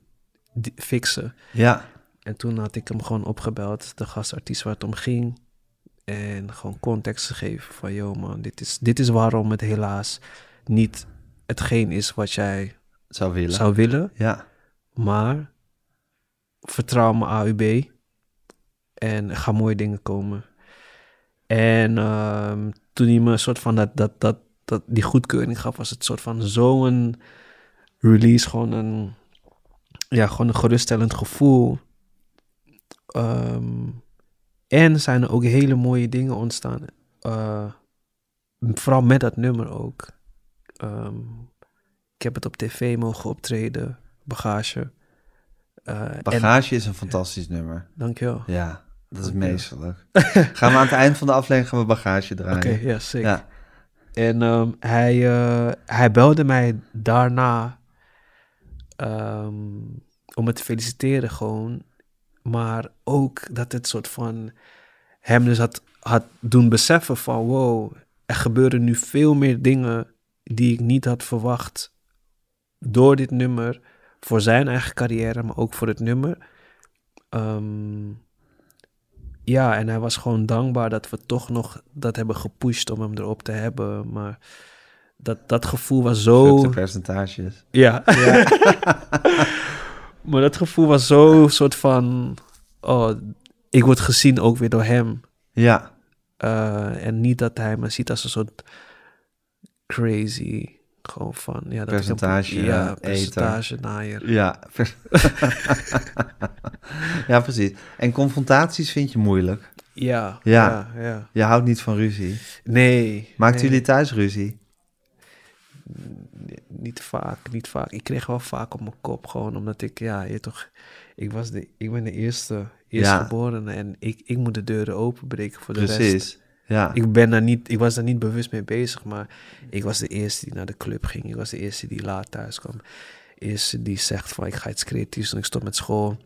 fixen. Ja, En toen had ik hem gewoon opgebeld, de gastartiest waar het om ging. En gewoon context gegeven van, yo man, dit is, dit is waarom het helaas niet hetgeen is wat jij zou willen. zou willen. Ja, Maar vertrouw me AUB en er gaan mooie dingen komen. En ehm, toen hij me een soort van dat, dat, dat, dat, die goedkeuring gaf, was het soort van zo'n release, gewoon een, ja, gewoon een geruststellend gevoel. Ehm, en zijn er ook hele mooie dingen ontstaan. Eh, vooral met dat nummer ook. Ehm, ik heb het op tv mogen optreden, bagage. Eh, en, Bagage is een fantastisch nummer. dankjewel. Ja, dat is meesterlijk. gaan we aan het eind van de aflevering gaan we bagage Oké, draaien. ja, zeker. Ja, En ehm, hij, eh, hij belde mij daarna ehm, om me te feliciteren gewoon. Maar ook dat het soort van hem dus had, had doen beseffen van wow, er gebeuren nu veel meer dingen die ik niet had verwacht door dit nummer. Voor zijn eigen carrière, maar ook voor het nummer. Ehm, ja, en hij was gewoon dankbaar dat we toch nog dat hebben gepusht om hem erop te hebben. Maar dat, dat gevoel was zo... percentages. Ja. maar dat gevoel was zo soort van... Oh, ik word gezien ook weer door hem. Ja, Eh, en niet dat hij me ziet als een soort crazy... Gewoon van... Ja, dat een- Percentage, Ja, eter. percentage naaier. ja. ja, precies. En confrontaties vind je moeilijk. Ja, Ja. ja, ja. Je houdt niet van ruzie. Nee. Maakten nee. jullie thuis ruzie? Niet vaak, niet vaak. Ik kreeg wel vaak op mijn kop, gewoon omdat ik, ja, je toch, ik was de, ik ben de eerste, eerste Ja. geborene en ik, ik moet de deuren openbreken voor de rest. Precies. Ja. Ik ben daar niet, ik was daar niet bewust mee bezig, maar ik was de eerste die naar de club ging. Ik was de eerste die laat thuis kwam. Eerste die zegt van, ik ga iets creatiefs doen, ik stop met school.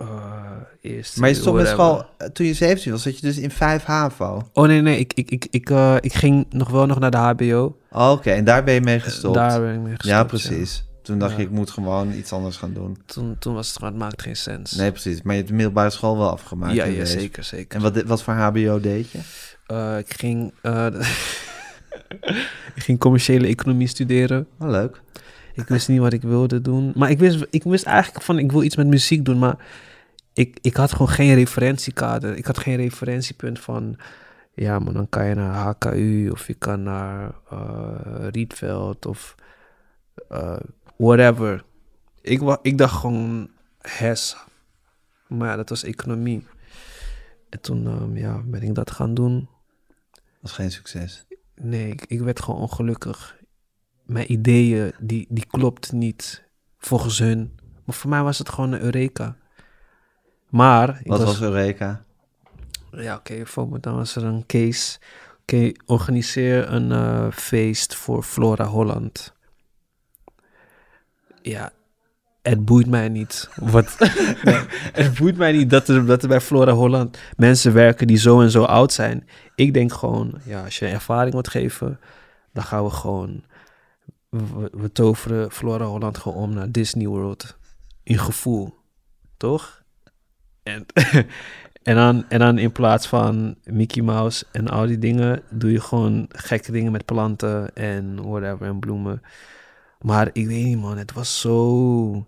Uh, eerste maar je stond met school, eh, toen je 17 was, zat je dus in 5 HAVO. Oh nee, nee, ik, ik, ik, ik, eh, ik ging nog wel nog naar de HBO. Oh, Oké, en daar ben je mee gestopt. Daar ben ik mee gestopt. ja, precies. Toen dacht Ja. je, ik moet gewoon iets anders gaan doen. Toen, toen was het gewoon, het maakt geen sens. Nee, precies. Maar je hebt de middelbare school wel afgemaakt. ja, ja, zeker, zeker. En wat, wat voor HBO deed je? Eh, ik ging, eh, ik ging commerciële economie studeren. Oh, leuk. Ik wist niet wat ik wilde doen. Maar ik wist, ik wist eigenlijk van, ik wil iets met muziek doen. Maar ik, ik had gewoon geen referentiekader. Ik had geen referentiepunt van... Ja, maar dan kan je naar HKU of je kan naar eh Rietveld of eh, whatever. Ik, ik dacht gewoon HES. Maar ja, dat was economie. En toen ehm, ja, ben ik dat gaan doen. was geen succes. Nee, ik, ik werd gewoon ongelukkig. Mijn ideeën, die, die klopten niet volgens hun. Maar voor mij was het gewoon een Eureka. Maar, Wat was, was Eureka? ja oké, bijvoorbeeld dan was er een case. Oké, organiseer een eh, feest voor Flora Holland. Ja, het boeit mij niet. Wat, het boeit mij niet dat er, dat er bij Flora Holland mensen werken die zo en zo oud zijn. Ik denk gewoon, ja, als je ervaring wilt geven, dan gaan we gewoon. We, we toveren Flora Holland gewoon om naar Disney World. In gevoel. Toch? En, en, dan, en dan in plaats van Mickey Mouse en al die dingen, doe je gewoon gekke dingen met planten en whatever en bloemen. Maar ik weet niet, man. Het was zo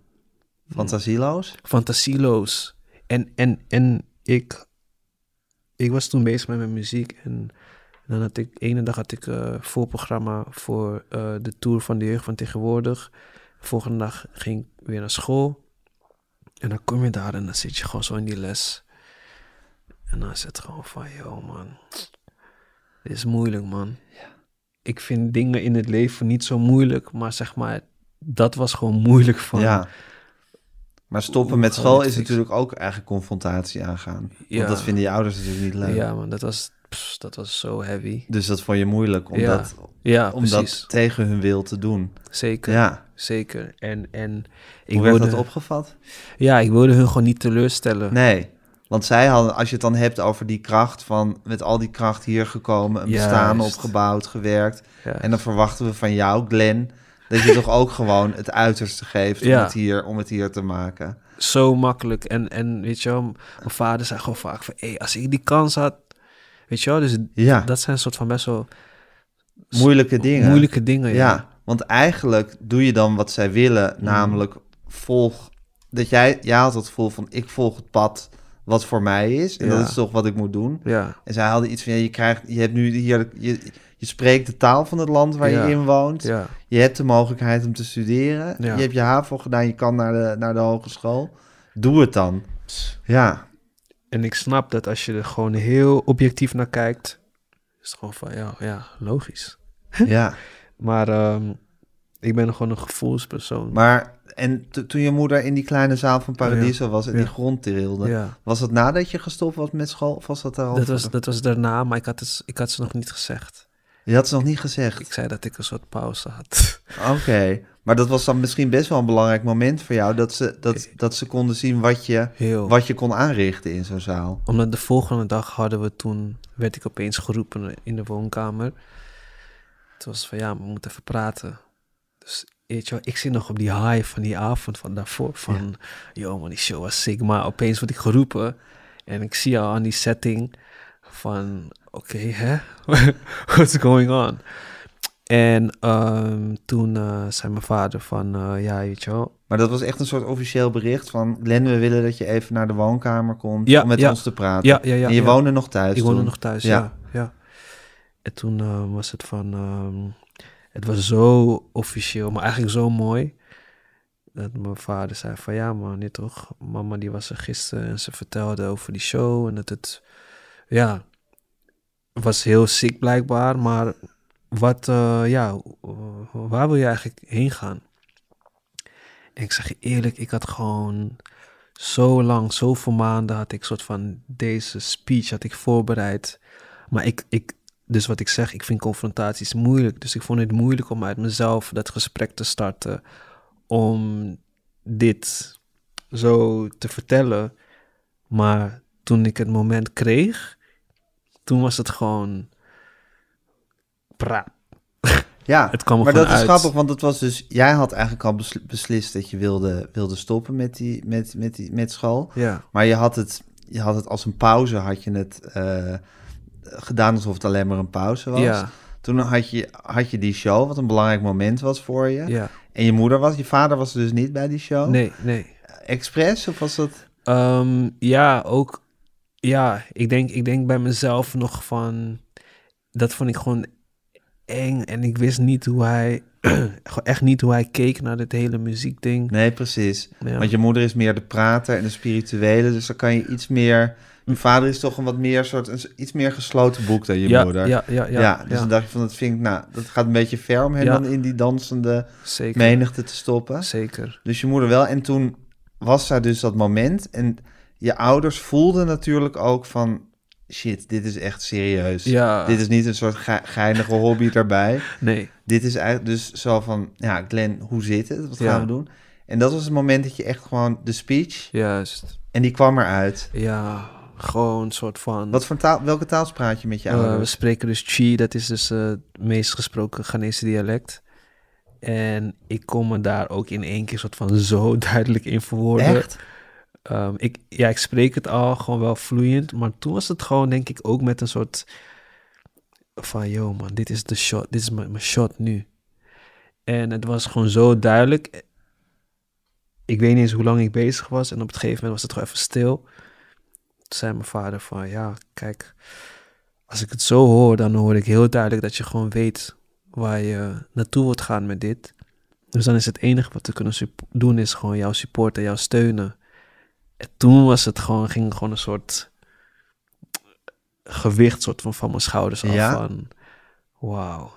Fantasieloos? fantasieloos. En, en, en ik, ik was toen bezig met mijn muziek. En dan had ik, ene dag had ik eh voorprogramma voor eh, de tour van de jeugd van tegenwoordig. Volgende dag ging ik weer naar school. En dan kom je daar en dan zit je gewoon zo in die les. En dan is het gewoon van, yo man, dit is moeilijk man. Ik vind dingen in het leven niet zo moeilijk, maar zeg maar, dat was gewoon moeilijk van. Ja. Maar stoppen met school is natuurlijk ook eigenlijk confrontatie aangaan. Ja. Want dat vinden je ouders natuurlijk niet leuk. Ja, man, dat was, pss, dat was zo heavy. Dus dat vond je moeilijk om, Ja. dat, Ja, om dat tegen hun wil te doen. Zeker, Ja. zeker. En, en ik Hoe werd wilde, dat opgevat? Ja, ik wilde hun gewoon niet teleurstellen. Nee. Want zij hadden, als je het dan hebt over die kracht van met al die kracht hier gekomen, een bestaan Juist. opgebouwd, gewerkt. En dan verwachten we van jou, Glenn, dat je toch ook gewoon het uiterste geeft om, het, hier, om het hier te maken. Zo makkelijk. En, en weet je wel, mijn vader zei gewoon vaak van... Hé, als ik die kans had... Weet je wel, dus Ja, dat zijn een soort van best wel... moeilijke dingen. Moeilijke dingen, ja. Ja, want eigenlijk doe je dan wat zij willen, namelijk volg dat jij, jij had het gevoel van ik volg het pad wat voor mij is en Ja. dat is toch wat ik moet doen. Ja, En zij hadden iets van ja, je krijgt, je hebt nu hier, je, je spreekt de taal van het land waar Ja. je in woont. ja. Je hebt de mogelijkheid om te studeren. Ja. Je hebt je HAVO gedaan, je kan naar de, naar de hogeschool. Doe het dan. Ja, En ik snap dat als je er gewoon heel objectief naar kijkt... Is het gewoon van, ja, ja logisch. ja. Maar ehm, ik ben gewoon een gevoelspersoon. Maar en to- toen je moeder in die kleine zaal van Paradiso was en die grond trilde, ja. was dat nadat je gestopt was met school of was dat daar al? Dat was, dat was daarna, maar ik had, het, ik had ze nog niet gezegd. Je had ze nog niet gezegd. Ik zei dat ik een soort pauze had. Oké, maar dat was dan misschien best wel een belangrijk moment voor jou, dat ze, dat, dat ze konden zien wat je, Heel. wat je kon aanrichten in zo'n zaal. Omdat de volgende dag hadden we toen, werd ik opeens geroepen in de woonkamer. Het was van ja, we moeten even praten. Dus weet je wel, ik zit nog op die high van die avond van daarvoor. Van, yo man, die show was sick. Maar opeens word ik geroepen en ik zie al aan die setting van, oké, hè? What's going on? En ehm, toen eh, zei mijn vader van, eh, ja, weet je wel, Maar dat was echt een soort officieel bericht van, Glenn, we willen dat je even naar de woonkamer komt Ja, om met ja. ons te praten. Ja, ja, ja. en je woonde nog thuis Ik woonde toen? nog thuis, Ja. ja. En toen eh, was het van... ehm, het was zo officieel, maar eigenlijk zo mooi. Dat mijn vader zei van... Ja man, dit toch? Mama die was er gisteren en ze vertelde over die show. En dat het... Ja, was heel sick blijkbaar. Maar wat... eh, ja, waar wil je eigenlijk heen gaan? En ik zeg je eerlijk, ik had gewoon zo lang, zoveel maanden had ik soort van deze speech had ik voorbereid. Maar ik, ik, dus wat ik zeg, ik vind confrontaties moeilijk. Dus ik vond het moeilijk om uit mezelf dat gesprek te starten. Om dit zo te vertellen. Maar toen ik het moment kreeg, toen was het gewoon Ja, Het kwam maar dat is grappig, want het was dus, jij had eigenlijk al besl- beslist dat je wilde, wilde stoppen met, die, met, met, die, met school. Ja, Maar je had het, je had het als een pauze, had je het eh, gedaan alsof het alleen maar een pauze was. ja, Toen had je, had je die show, wat een belangrijk moment was voor je. ja. En je moeder was, je vader was dus niet bij die show. Nee, nee. Expres of was dat? Ehm, ja, ook. Ja, ik denk, ik denk bij mezelf nog van. Dat vond ik gewoon eng. En ik wist niet hoe hij. echt niet hoe hij keek naar dit hele muziekding. Nee, precies. Ja. Want je moeder is meer de prater en de spirituele, dus dan kan je iets meer... Je vader is toch een wat meer soort, een iets meer gesloten boek dan je ja, moeder. ja, ja, ja, Ja, dus ja, dan dacht je van, dat vind ik, nou, dat gaat een beetje ver om hem dan in die dansende zeker. menigte te stoppen. Zeker. Dus je moeder wel. En toen was daar dus dat moment. En je ouders voelden natuurlijk ook van... Shit, dit is echt serieus. Ja. Dit is niet een soort ge- geinige hobby daarbij. Nee. Dit is eigenlijk dus zo van... Ja, Glenn, hoe zit het? Wat Ja. gaan we doen? En dat was het moment dat je echt gewoon de speech... Juist. En die kwam eruit. Ja, gewoon een soort van. Wat voor taal, welke taal praat je met je Eh, we ouders? spreken dus Chi, dat is dus eh, het meest gesproken Ghanese dialect. En ik kon me daar ook in één keer soort van zo duidelijk in verwoorden. Echt? Ehm, ik, ja, ik spreek het al gewoon wel vloeiend, maar toen was het gewoon denk ik ook met een soort van, yo man, dit is de shot, dit is mijn, shot nu. En het was gewoon zo duidelijk. Ik weet niet eens hoe lang ik bezig was en op het gegeven moment was het gewoon even stil. Toen zei mijn vader van, ja, kijk, als ik het zo hoor, dan hoor ik heel duidelijk dat je gewoon weet waar je naartoe wilt gaan met dit. Dus dan is het enige wat we kunnen doen, is gewoon jou supporten, jou steunen. En toen was het gewoon, ging gewoon een soort gewicht soort van van mijn schouders af Ja? van, wauw,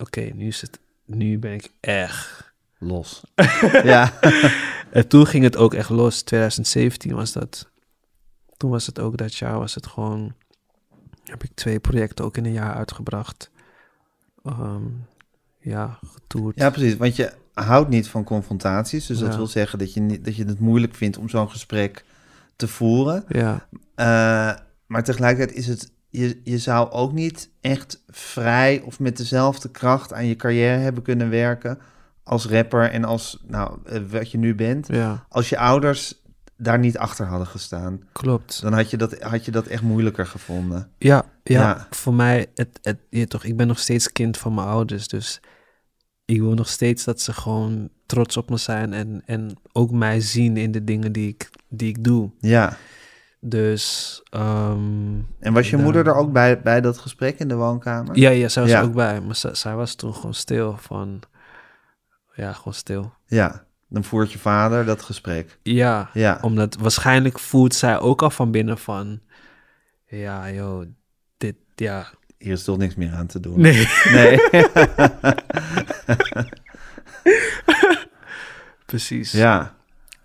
oké, nu is het, nu ben ik echt. Los. ja. En toen ging het ook echt los, 2017 was dat. Toen was het ook dat jaar, was het gewoon, heb ik twee projecten ook in een jaar uitgebracht. Ehm, ja, getoerd. ja, precies. Want je houdt niet van confrontaties. Dus dat Ja. wil zeggen dat je, niet, dat je het moeilijk vindt om zo'n gesprek te voeren. ja. Eh, maar tegelijkertijd is het, je, je zou ook niet echt vrij of met dezelfde kracht aan je carrière hebben kunnen werken als rapper en als, nou, eh, wat je nu bent. ja, Als je ouders daar niet achter hadden gestaan, klopt. dan had je dat, had je dat echt moeilijker gevonden. Ja, ja, Ja. voor mij, het, het, je toch, ik ben nog steeds kind van mijn ouders, dus ik wil nog steeds dat ze gewoon trots op me zijn en, en ook mij zien in de dingen die ik, die ik doe. Ja. Dus, ehm, En was je moeder er ook bij, bij dat gesprek in de woonkamer? ja, ja, zij was Ja. er ook bij, maar zij, zij was toen gewoon stil van, ja, gewoon stil. Ja. Dan voert je vader dat gesprek. Ja, Ja. omdat waarschijnlijk voelt zij ook al van binnen van, ja, joh, dit, ja, Hier is toch niks meer aan te doen. nee. Nee. Precies. ja.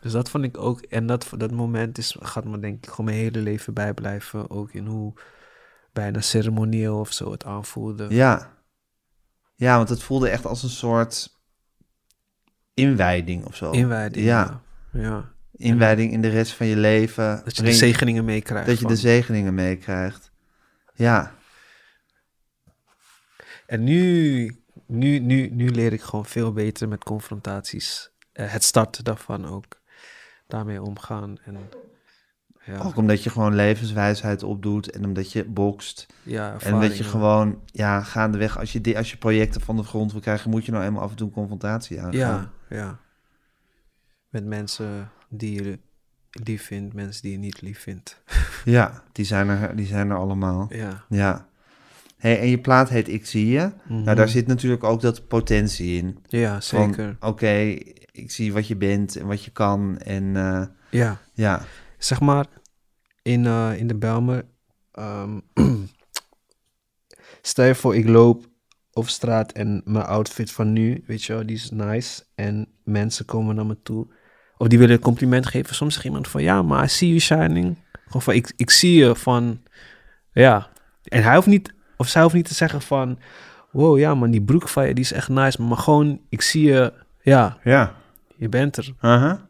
Dus dat vond ik ook, en dat, dat moment is, gaat me denk ik gewoon mijn hele leven bijblijven. Ook in hoe bijna ceremonieel of zo het aanvoelde. Ja. Ja, want het voelde echt als een soort inwijding of zo. Inwijding. Ja. Ja. ja. Inwijding in de rest van je leven. Dat je de zegeningen meekrijgt. Dat je van- de zegeningen meekrijgt. Ja. En nu, nu, nu, nu leer ik gewoon veel beter met confrontaties. Eh, het starten daarvan ook. Daarmee omgaan. En ja, Ook omdat je gewoon levenswijsheid opdoet en omdat je bokst. ja En dat je gewoon, ja, gaandeweg, als je, als je projecten van de grond wil krijgen, moet je nou eenmaal af en toe een confrontatie aangaan. Ja, ja. Met mensen die je lief vindt, mensen die je niet lief vindt. Ja, die zijn er, die zijn er allemaal. Ja. Ja. Hey, en je plaat heet Ik Zie Je. Mhm. Nou, daar zit natuurlijk ook dat potentie in. Ja, zeker. Oké, ik zie wat je bent en wat je kan. En eh, Ja. ja, Zeg maar, in, eh, in de Belmer... ehm, stel je voor, ik loop op straat en mijn outfit van nu, weet je wel, die is nice. En mensen komen naar me toe. Of die willen een compliment geven. Soms zegt iemand van, ja, maar I see you shining. Gewoon van, ik, ik zie je van, ja. En hij hoeft niet, of zij hoeft niet te zeggen van, wow, ja man, die broek van je, die is echt nice. Maar gewoon, ik zie je, ja, ja. je bent er. Aha.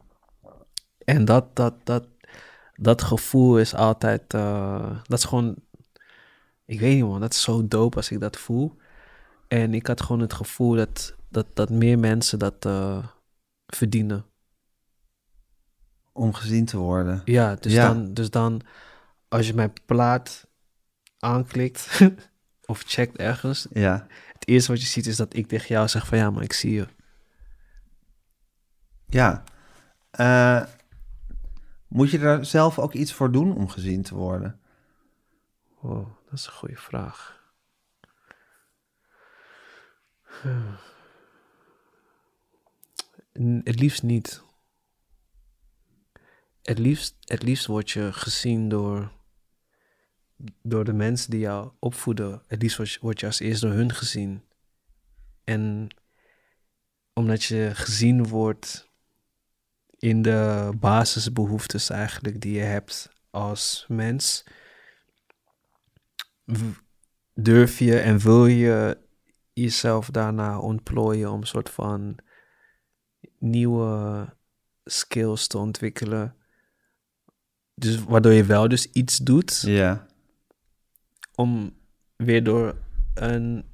En dat, dat, dat, dat gevoel is altijd, eh, dat is gewoon, ik weet niet man, dat is zo dope als ik dat voel. En ik had gewoon het gevoel dat, dat, dat meer mensen dat eh, verdienen. Om gezien te worden. Ja, dus, Ja. Dan, dus dan, als je mijn plaat aanklikt of checkt ergens, Ja. het eerste wat je ziet is dat ik tegen jou zeg van ja, maar ik zie je. Ja. Eh, Moet je er zelf ook iets voor doen om gezien te worden? Oh, dat is een goede vraag. N- Het liefst niet. Het liefst, het liefst word je gezien door, door de mensen die jou opvoeden. Het liefst word je, als eerst door hun gezien. En omdat je gezien wordt in de basisbehoeftes eigenlijk die je hebt als mens, durf je en wil je jezelf daarna ontplooien om een soort van nieuwe skills te ontwikkelen. Dus waardoor je wel dus iets doet Ja. Om weer door een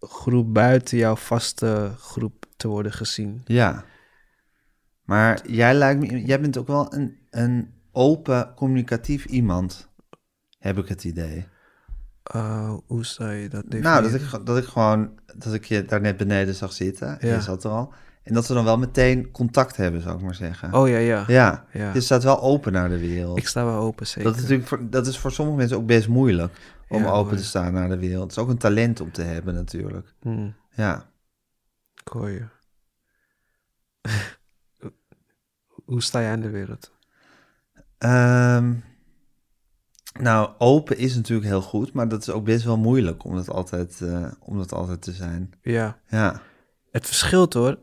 groep buiten jouw vaste groep te worden gezien. Ja. Maar jij lijkt me, jij bent ook wel een, een open, communicatief iemand, heb ik het idee. Uh, hoe zou je dat definiëren? Nou, dat ik, dat ik gewoon, dat ik je daar net beneden zag zitten, en Ja. je zat er al. En dat we dan wel meteen contact hebben, zou ik maar zeggen. Oh ja, ja. Ja, Ja. je staat wel open naar de wereld. Ik sta wel open, zeker. dat, is natuurlijk voor, dat is voor sommige mensen ook best moeilijk, om Ja, open hoor. te staan naar de wereld. Het is ook een talent om te hebben natuurlijk. Hmm, Ja. ik hoor je. hoe sta jij in de wereld? Ehm, nou, open is natuurlijk heel goed, maar dat is ook best wel moeilijk om dat altijd, eh, om dat altijd te zijn. Ja, Ja, het verschilt hoor.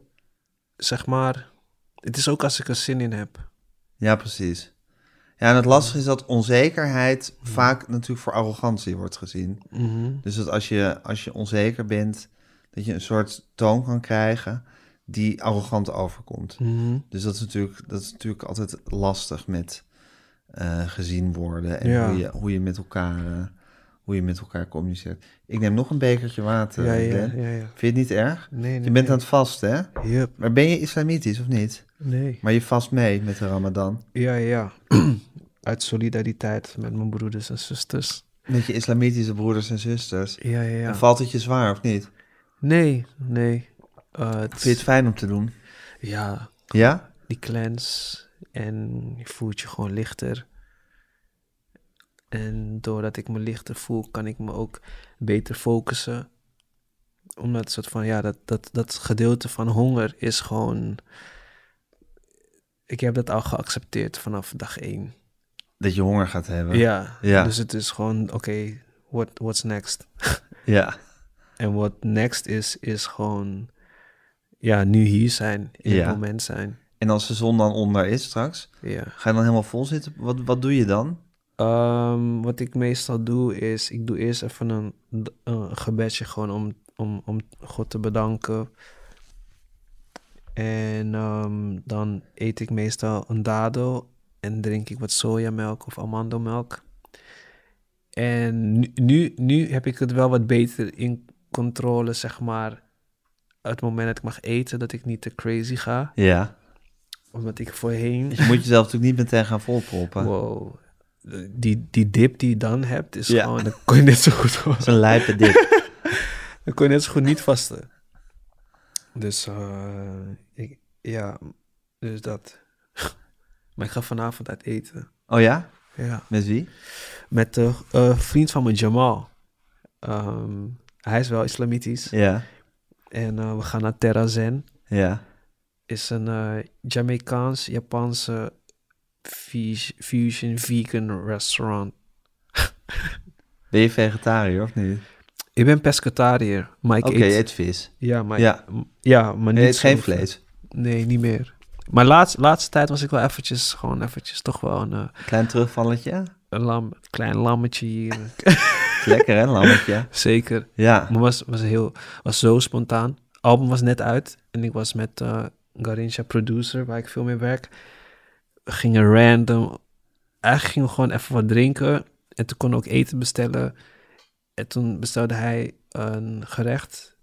Zeg maar, het is ook als ik er zin in heb. ja precies. Ja, en het lastige is dat onzekerheid vaak natuurlijk voor arrogantie wordt gezien. Mhm. Dus dat als je, als je onzeker bent, dat je een soort toon kan krijgen die arrogant overkomt. Mhm. Dus dat is natuurlijk, dat is natuurlijk altijd lastig met eh, gezien worden en Ja. hoe, je, hoe, je met elkaar, eh, hoe je met elkaar communiceert. Ik neem nog een bekertje water, ja. Vind je het niet erg? Nee, nee, Je bent nee. aan het vasten, hè? Yup, Maar ben je islamitisch of niet? Nee. Maar je vast mee met de ramadan. Ja, ja. Uit solidariteit met mijn broeders en zusters. Met je islamitische broeders en zusters. Ja, ja, ja. En valt het je zwaar of niet? Nee, nee. Uh, het, Vind je het fijn om te doen? Ja, Ja? die clans. En je voelt je gewoon lichter. En doordat ik me lichter voel, kan ik me ook beter focussen. Omdat het soort van, ja, dat, dat, dat gedeelte van honger is gewoon... Ik heb dat al geaccepteerd vanaf dag één. Dat je honger gaat hebben. Ja, Ja. dus het is gewoon, oké, what, what's next? Ja. En wat next is, is gewoon, ja, nu hier zijn, in Ja. het moment zijn. En als de zon dan onder is straks, Ja. ga je dan helemaal vol zitten? Wat, wat doe je dan? Ehm, wat ik meestal doe is, ik doe eerst even een, een gebedje gewoon om, om, om God te bedanken. En ehm, dan eet ik meestal een dadel en drink ik wat sojamelk of amandelmelk. En nu, nu, nu heb ik het wel wat beter in controle, zeg maar. Het moment dat ik mag eten, dat ik niet te crazy ga. Ja. Omdat ik voorheen... Je moet jezelf natuurlijk niet meteen gaan volproppen. Wow. Die, die dip die je dan hebt, is Ja. gewoon... Dan kon je net zo goed... Dat is een lijpe dip. dan kon je net zo goed niet vasten. Dus, eh, ik, ja, dus dat. maar ik ga vanavond uit eten. Oh ja? Ja. Met wie? Met de eh, vriend van me, Jamal. Ehm, hij is wel islamitisch. Ja. En eh, we gaan naar Terra Zen. Ja. Is een eh Jamaicaans-Japanse fus- fusion vegan restaurant. Ben je vegetariër of niet? Ik ben pescatariër, maar ik Oké, eet... je eet vis. Ja, maar, Ja. maar Je niet eet geen vlees. Nee, niet meer. Maar laatst, laatste tijd was ik wel eventjes, gewoon eventjes toch wel een, eh, Klein terugvalletje. een lam, klein lammetje hier. Lekker hè, lammetje? Zeker. Ja. Maar was, was, heel, was zo spontaan. album was net uit en ik was met eh Garincha Producer, waar ik veel mee werk. We gingen random, eigenlijk gingen we gewoon even wat drinken. En toen we ook eten bestellen. En toen bestelde hij een gerecht.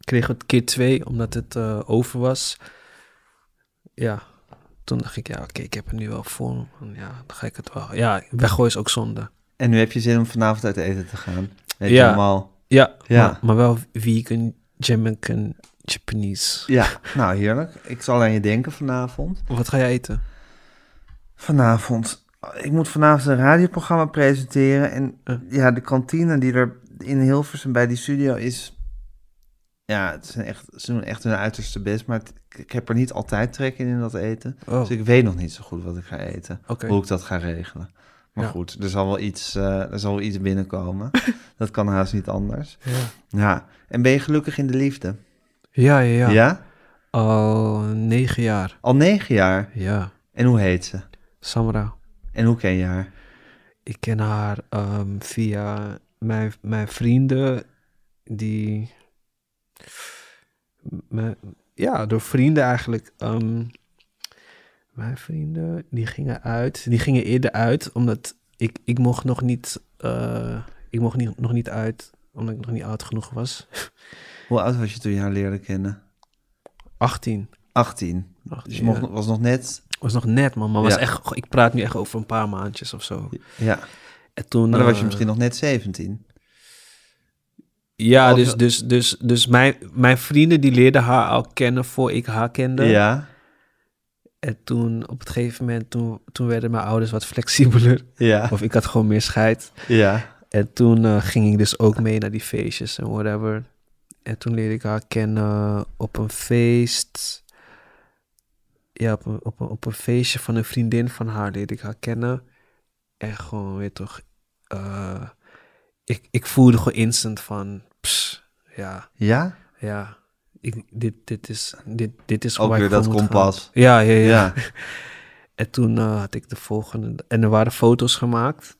Kregen we het keer twee, omdat het eh, over was. Ja, toen dacht ik, ja, oké, ik heb het nu wel voor. Ja, dan ga ik het wel. Ja, weggooien is ook zonde. En nu heb je zin om vanavond uit eten te gaan. Weet Ja. je allemaal. Ja, Ja. Maar, maar wel vegan, Jamaican, Japanese. Ja, nou heerlijk. Ik zal aan je denken vanavond. Wat ga jij eten? Vanavond. Ik moet vanavond een radioprogramma presenteren. En ja, de kantine die er in Hilversum bij die studio is... Ja, het zijn echt, ze doen echt hun uiterste best. Maar het- ik heb er niet altijd trek in in dat eten. Oh, Dus ik weet nog niet zo goed wat ik ga eten. Hoe ik dat ga regelen. Maar Ja. goed, er zal wel iets, eh, er zal wel iets binnenkomen. dat kan haast niet anders. Ja. Ja, en ben je gelukkig in de liefde? Ja, ja, ja. ja? Al negen jaar. Al negen jaar. Ja. En hoe heet ze? Samra. En hoe ken je haar? Ik ken haar ehm, via mijn, mijn vrienden die... ja, door vrienden eigenlijk. ehm, mijn vrienden, die gingen uit. Die gingen eerder uit, omdat ik, ik mocht nog niet... eh, ik mocht niet, nog niet uit, omdat ik nog niet oud genoeg was. Hoe oud was je toen je haar leerde kennen? 18. 18. 18 Dus je mocht, ja. was nog net... was nog net, man. Maar was Ja. echt, ik praat nu echt over een paar maandjes of zo. Ja, En toen, maar dan was je eh, misschien nog net 17. Ja, Of- dus, dus, dus, dus mijn, mijn vrienden die leerden haar al kennen voor ik haar kende. Ja, En toen op het gegeven moment, toen, toen werden mijn ouders wat flexibeler. ja, Of ik had gewoon meer scheid. ja. En toen eh, ging ik dus ook mee naar die feestjes en whatever. En toen leerde ik haar kennen op een feest. Ja, op een, op een, op een feestje van een vriendin van haar leerde ik haar kennen. En gewoon, weet toch, eh, ik, ik voelde gewoon instant van, pss, ja, Ja? ja, ik, dit, dit is, dit, dit is Ook weer dat kompas. Ja, ja, ja. Ja. En toen eh, had ik de volgende. En er waren foto's gemaakt.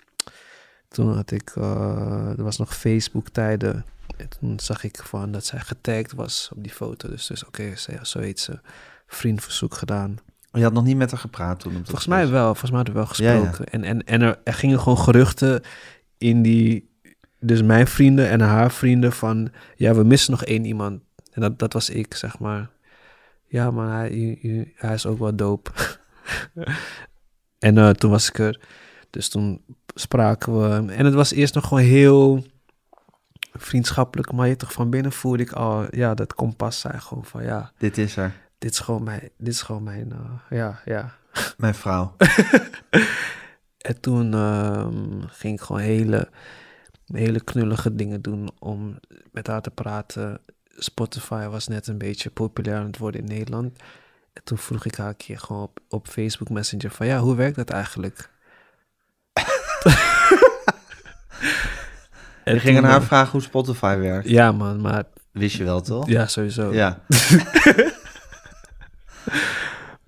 Toen had ik. eh, er was nog Facebook-tijden. En toen zag ik van dat zij getagd was op die foto. Dus, dus oké, ze zo heet ze. Vriendverzoek gedaan. Je had nog niet met haar gepraat toen? Volgens mij wel. Volgens mij hadden we wel Ja, ja. gesproken. En, en, en er, er gingen gewoon geruchten in die. Dus mijn vrienden en haar vrienden van. Ja, we missen nog één iemand. En dat, dat was ik, zeg maar. Ja, maar hij, hij- hij is ook wel dope. en eh, toen was ik er. Dus toen spraken we. En het was eerst nog gewoon heel vriendschappelijk. Maar je toch van binnen voelde ik al. Ja, dat kompas zei gewoon van ja. Dit is er. Dit is gewoon mijn. Dit is gewoon mijn. eh, ja, ja. Mijn vrouw. En toen ehm, ging ik gewoon hele, hele knullige dingen doen om met haar te praten. Spotify was net een beetje populair aan het worden in Nederland. En toen vroeg ik haar een keer gewoon op, op Facebook Messenger van ja, hoe werkt dat eigenlijk? en Je ging aan haar vragen hoe Spotify werkt. Ja man, maar Wist je wel, toch? ja, sowieso. Ja.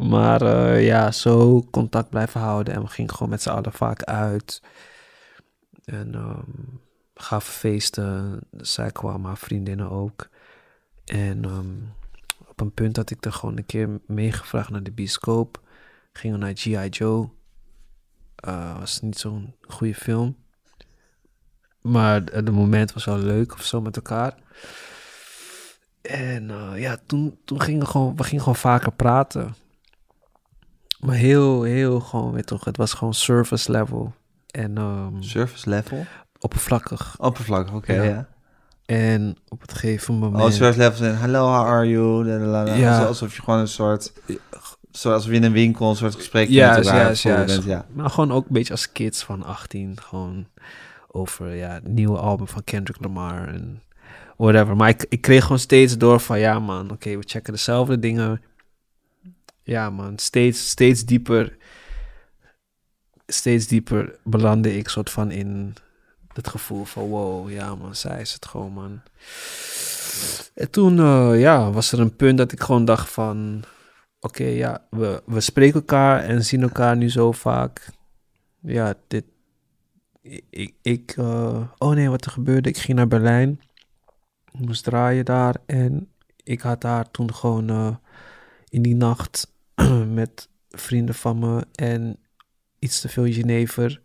Maar eh, ja, zo contact blijven houden. En we gingen gewoon met z'n allen vaak uit. En ehm gaven feesten. Zij kwam, haar vriendinnen ook. En ehm, op een punt had ik er gewoon een keer meegevraagd naar de bioscoop. Gingen we naar G.I. Joe. Eh, was niet zo'n goede film. Maar het moment was wel leuk of zo met elkaar. En eh, ja, toen, toen gingen we gewoon, we gingen gewoon vaker praten. Maar heel, heel gewoon, weet toch, het was gewoon service level. En ehm, Service level? oppervlakkig. Oppervlakkig, oké, Ja. ja. En op het gegeven moment... Oh, service level zijn, hello, how are you? Lalalala. Ja. Alsof- je gewoon een soort, zoals we in een winkel een soort gesprek Juist, met elkaar ja. Maar gewoon ook een beetje als kids van 18. Gewoon over ja, het nieuwe album van Kendrick Lamar en whatever. Maar ik, ik kreeg gewoon steeds door van ja man, oké, we checken dezelfde dingen. Ja man, steeds, steeds dieper, steeds dieper belandde ik soort van in het gevoel van wow, ja man, zij is het gewoon man. En toen eh, ja, was er een punt dat ik gewoon dacht van oké, ja, we, we spreken elkaar en zien elkaar nu zo vaak. Ja, dit. Ik. ik eh, oh nee, wat er gebeurde. Ik ging naar Berlijn. Moest draaien daar. En ik had daar toen gewoon eh, in die nacht met vrienden van me en iets te veel Genever.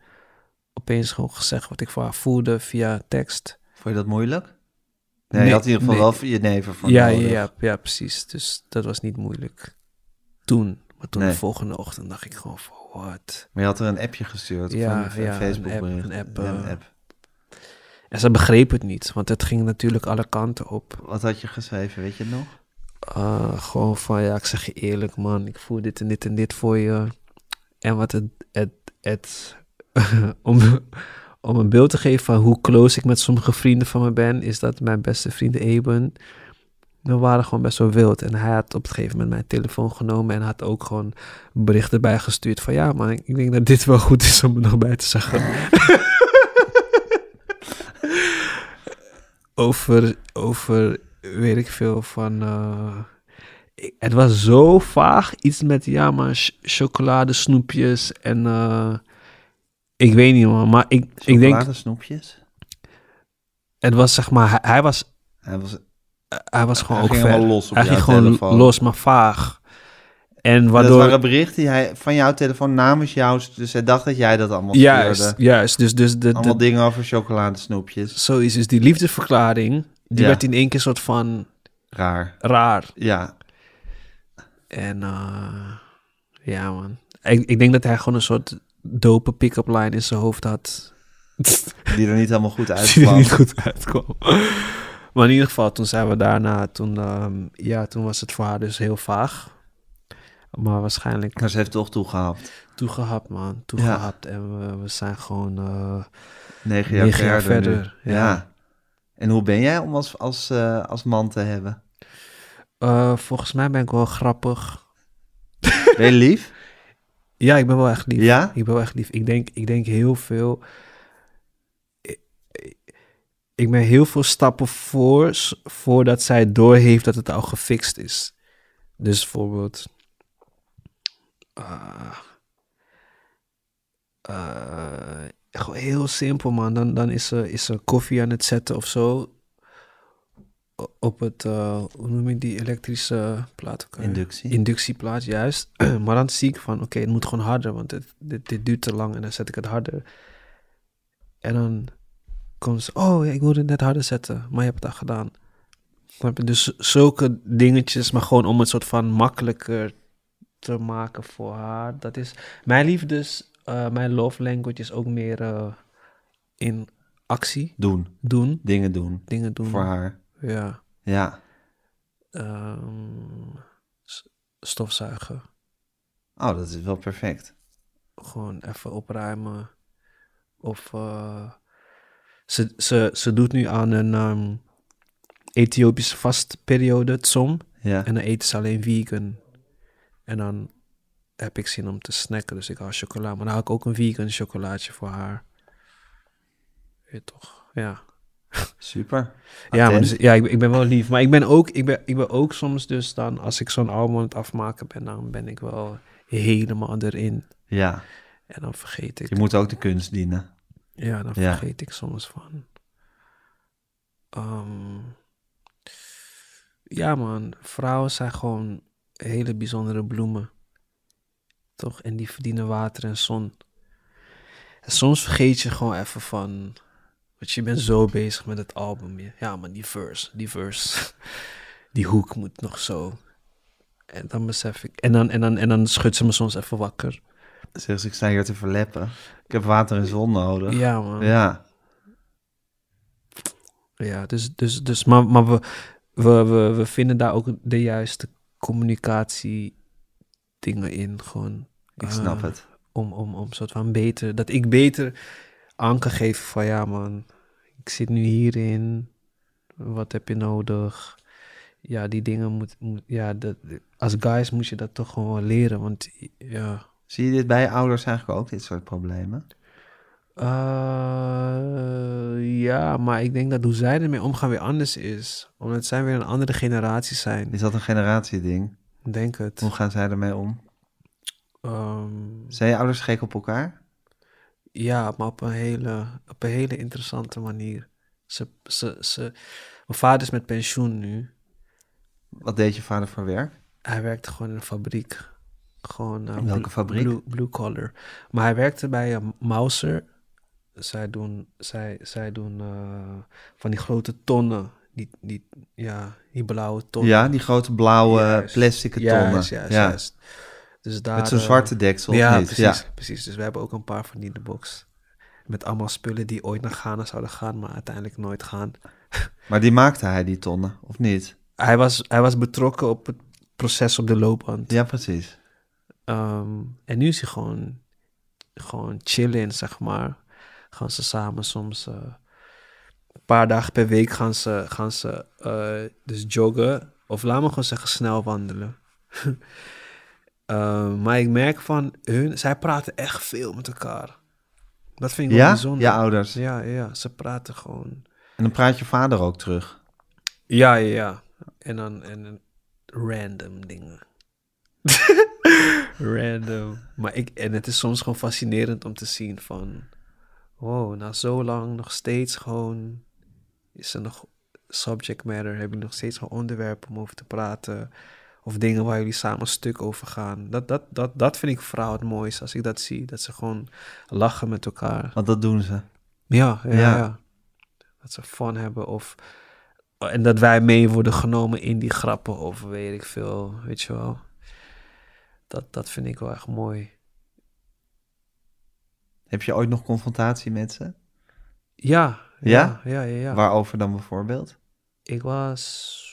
opeens gewoon gezegd wat ik voor haar voelde via tekst. Vond je dat moeilijk? Nee, Nee, je had in ieder geval nee. wel je neven van Ja, ja, nodig. ja, ja, precies. Dus dat was niet moeilijk. Toen. Maar toen Nee. de volgende ochtend dacht ik gewoon van wat. Maar je had er een appje gestuurd, Ja, of een, ja, een Facebook een app- bericht. een app, Een eh. app. En ze begreep het niet, want het ging natuurlijk alle kanten op. Wat had je geschreven, weet je het nog? Uh, gewoon van, ja, ik zeg je eerlijk, man, ik voel dit en dit en dit voor je. En wat het, het, om, om een beeld te geven van hoe close ik met sommige vrienden van me ben, is dat mijn beste vriend Eben, we waren gewoon best wel wild. En hij had op het gegeven moment mijn telefoon genomen en had ook gewoon berichten bijgestuurd van ja, maar ik denk dat dit wel goed is om er nog bij te zeggen. over, over, weet ik veel, van... eh, ik- het was zo vaag. Iets met, ja, maar ch- chocoladesnoepjes en... eh, ik weet niet, man. Maar ik, ik denk, Chocoladesnoepjes? het was zeg maar... Hij, hij was, Hij was, hij was gewoon hij ook ver. helemaal los op hij jouw ging gewoon telefoon. los, maar vaag. En Dat waardoor... waren berichten die hij van jouw telefoon namens jou... Dus hij dacht dat jij dat allemaal Juist, stuurde. juist. Dus, dus de, Allemaal de, dingen over chocoladesnoepjes. zo is dus die liefdesverklaring... Die Ja. werd in één keer soort van Raar. raar. Ja. En eh, ja, man. Ik, ik denk dat hij gewoon een soort dope pick-up line in zijn hoofd had. Die er niet helemaal goed Die er uitkwam. niet goed uitkwam. Maar in ieder geval, toen zijn we daarna, toen, ehm, ja, toen was het voor haar dus heel vaag. Maar waarschijnlijk Maar ze heeft toch toegehapt. toegehapt, man. Toegehapt. En we, we zijn gewoon eh, Negen jaar negen jaar verder. nu. verder. Ja. Ja. En hoe ben jij om als, als, eh, als man te hebben? Eh, volgens mij ben ik wel grappig. Ben je lief? Ja, ik ben wel echt lief. Ja? Ik ben wel echt lief. Ik denk, ik denk heel veel. Ik, ik ben heel veel stappen voor voordat zij doorheeft dat het al gefixt is. Dus bijvoorbeeld. eh, gewoon heel simpel, man. Dan, dan is, ze, is ze koffie aan het zetten of zo. Op het, eh, hoe noem je die elektrische plaat? ook? Inductie. inductieplaat, juist. maar dan zie ik van, oké, het moet gewoon harder, want dit, dit, dit duurt te lang. En dan zet ik het harder. En dan komt ze, oh, ja, ik wilde het net harder zetten, maar je hebt het al gedaan. Dus zulke dingetjes, maar gewoon om het soort van makkelijker te maken voor haar. Dat is, mijn liefdes, eh, mijn love language is ook meer eh, in actie Doen. doen, Dingen doen. dingen doen. Voor haar. Ja. Ja. Ehm, stofzuigen. Oh, dat is wel perfect. gewoon even opruimen. Of eh, ze, ze, ze doet nu aan een ehm, Ethiopische vastperiode, tsom. Ja. En dan eten ze alleen vegan. En dan heb ik zin om te snacken, dus ik haal chocola. Maar dan haal ik ook een vegan chocolaatje voor haar. Weet toch, ja. Super. Ja, maar dus, ja ik, ben- ik ben wel lief. Maar ik ben ook, ik ben, ik ben ook soms dus dan, als ik zo'n album aan het afmaken ben, dan ben ik wel helemaal erin. Ja. En dan vergeet ik. Je moet ook de kunst dienen. Ja, dan Ja. vergeet ik soms van. Ehm, ja, man. Vrouwen zijn gewoon hele bijzondere bloemen. Toch? En die verdienen water en zon. En soms vergeet je gewoon even van. Want je bent zo bezig met het album. Ja, maar die verse, die verse. Die hoek moet nog zo. En dan besef ik. En dan, en dan, en dan schudt ze me soms even wakker. Zeg ze, ik sta hier te verleppen. Ik heb water en zon nodig. Ja, man. Ja. Ja, dus, dus, dus maar, maar we, we, we, we vinden daar ook de juiste communicatie dingen in. Gewoon. Ik snap eh, het. Om, om, om soort van beter, dat ik beter aan kan geven van ja man, ik zit nu hierin. Wat heb je nodig? Ja, die dingen moet, moet ja, dat, als guys moet je dat toch gewoon leren, want ja. Zie je dit bij je ouders eigenlijk ook, dit soort problemen? Eh, ja, maar ik denk dat hoe zij ermee omgaan weer anders is. Omdat zij weer een andere generatie zijn. Is dat een generatieding? Ik Denk het. Hoe gaan zij ermee om? Ehm, Zijn je ouders gek op elkaar? ja, maar op een hele, op een hele interessante manier. Ze, ze, ze, mijn vader is met pensioen nu. Wat deed je vader voor werk? Hij werkte gewoon in een fabriek. Gewoon, eh, In welke blue- fabriek? Blue, blue collar. Maar hij werkte bij een Mouser. Zij doen, zij, zij doen eh, van die grote tonnen. Die, die, ja, die blauwe tonnen. Ja, die grote blauwe plastic tonnen. Juist, juist, ja. juist. Dus daar, Met zo'n eh, zwarte deksel, Ja, niet? precies, Ja. precies. Dus we hebben ook een paar van die in de box. Met allemaal spullen die ooit naar Ghana zouden gaan, maar uiteindelijk nooit gaan. Maar die maakte hij, die tonnen, of niet? Hij was, hij was betrokken op het proces op de loopband. Ja, precies. Ehm, en nu is hij gewoon gewoon chillen, zeg maar. Gaan ze samen soms eh, een paar dagen per week gaan ze, gaan ze eh, dus joggen. Of laat me gewoon zeggen snel wandelen. Eh, maar ik merk van hun, zij praten echt veel met elkaar. Dat vind ik wel Ja? bijzonder. Ja, ouders. Ja, ja, ze praten gewoon. En dan praat je vader ook terug. Ja, ja, ja. En dan en, random dingen. random. Maar ik, en het is soms gewoon fascinerend om te zien van... Wow, na zo lang nog steeds gewoon... Is er nog subject matter? Heb je nog steeds gewoon onderwerpen om over te praten? Of dingen waar jullie samen stuk over gaan? Dat, dat, dat, dat vind ik vooral het mooiste als ik dat zie. Dat ze gewoon lachen met elkaar. Want dat doen ze. Ja, ja, Ja. ja. Dat ze fun hebben of... En dat wij mee worden genomen in die grappen of weet ik veel, weet je wel. Dat, dat vind ik wel echt mooi. Heb je ooit nog confrontatie met ze? Ja, Ja? ja, ja, ja. ja. Waarover dan bijvoorbeeld? Ik was,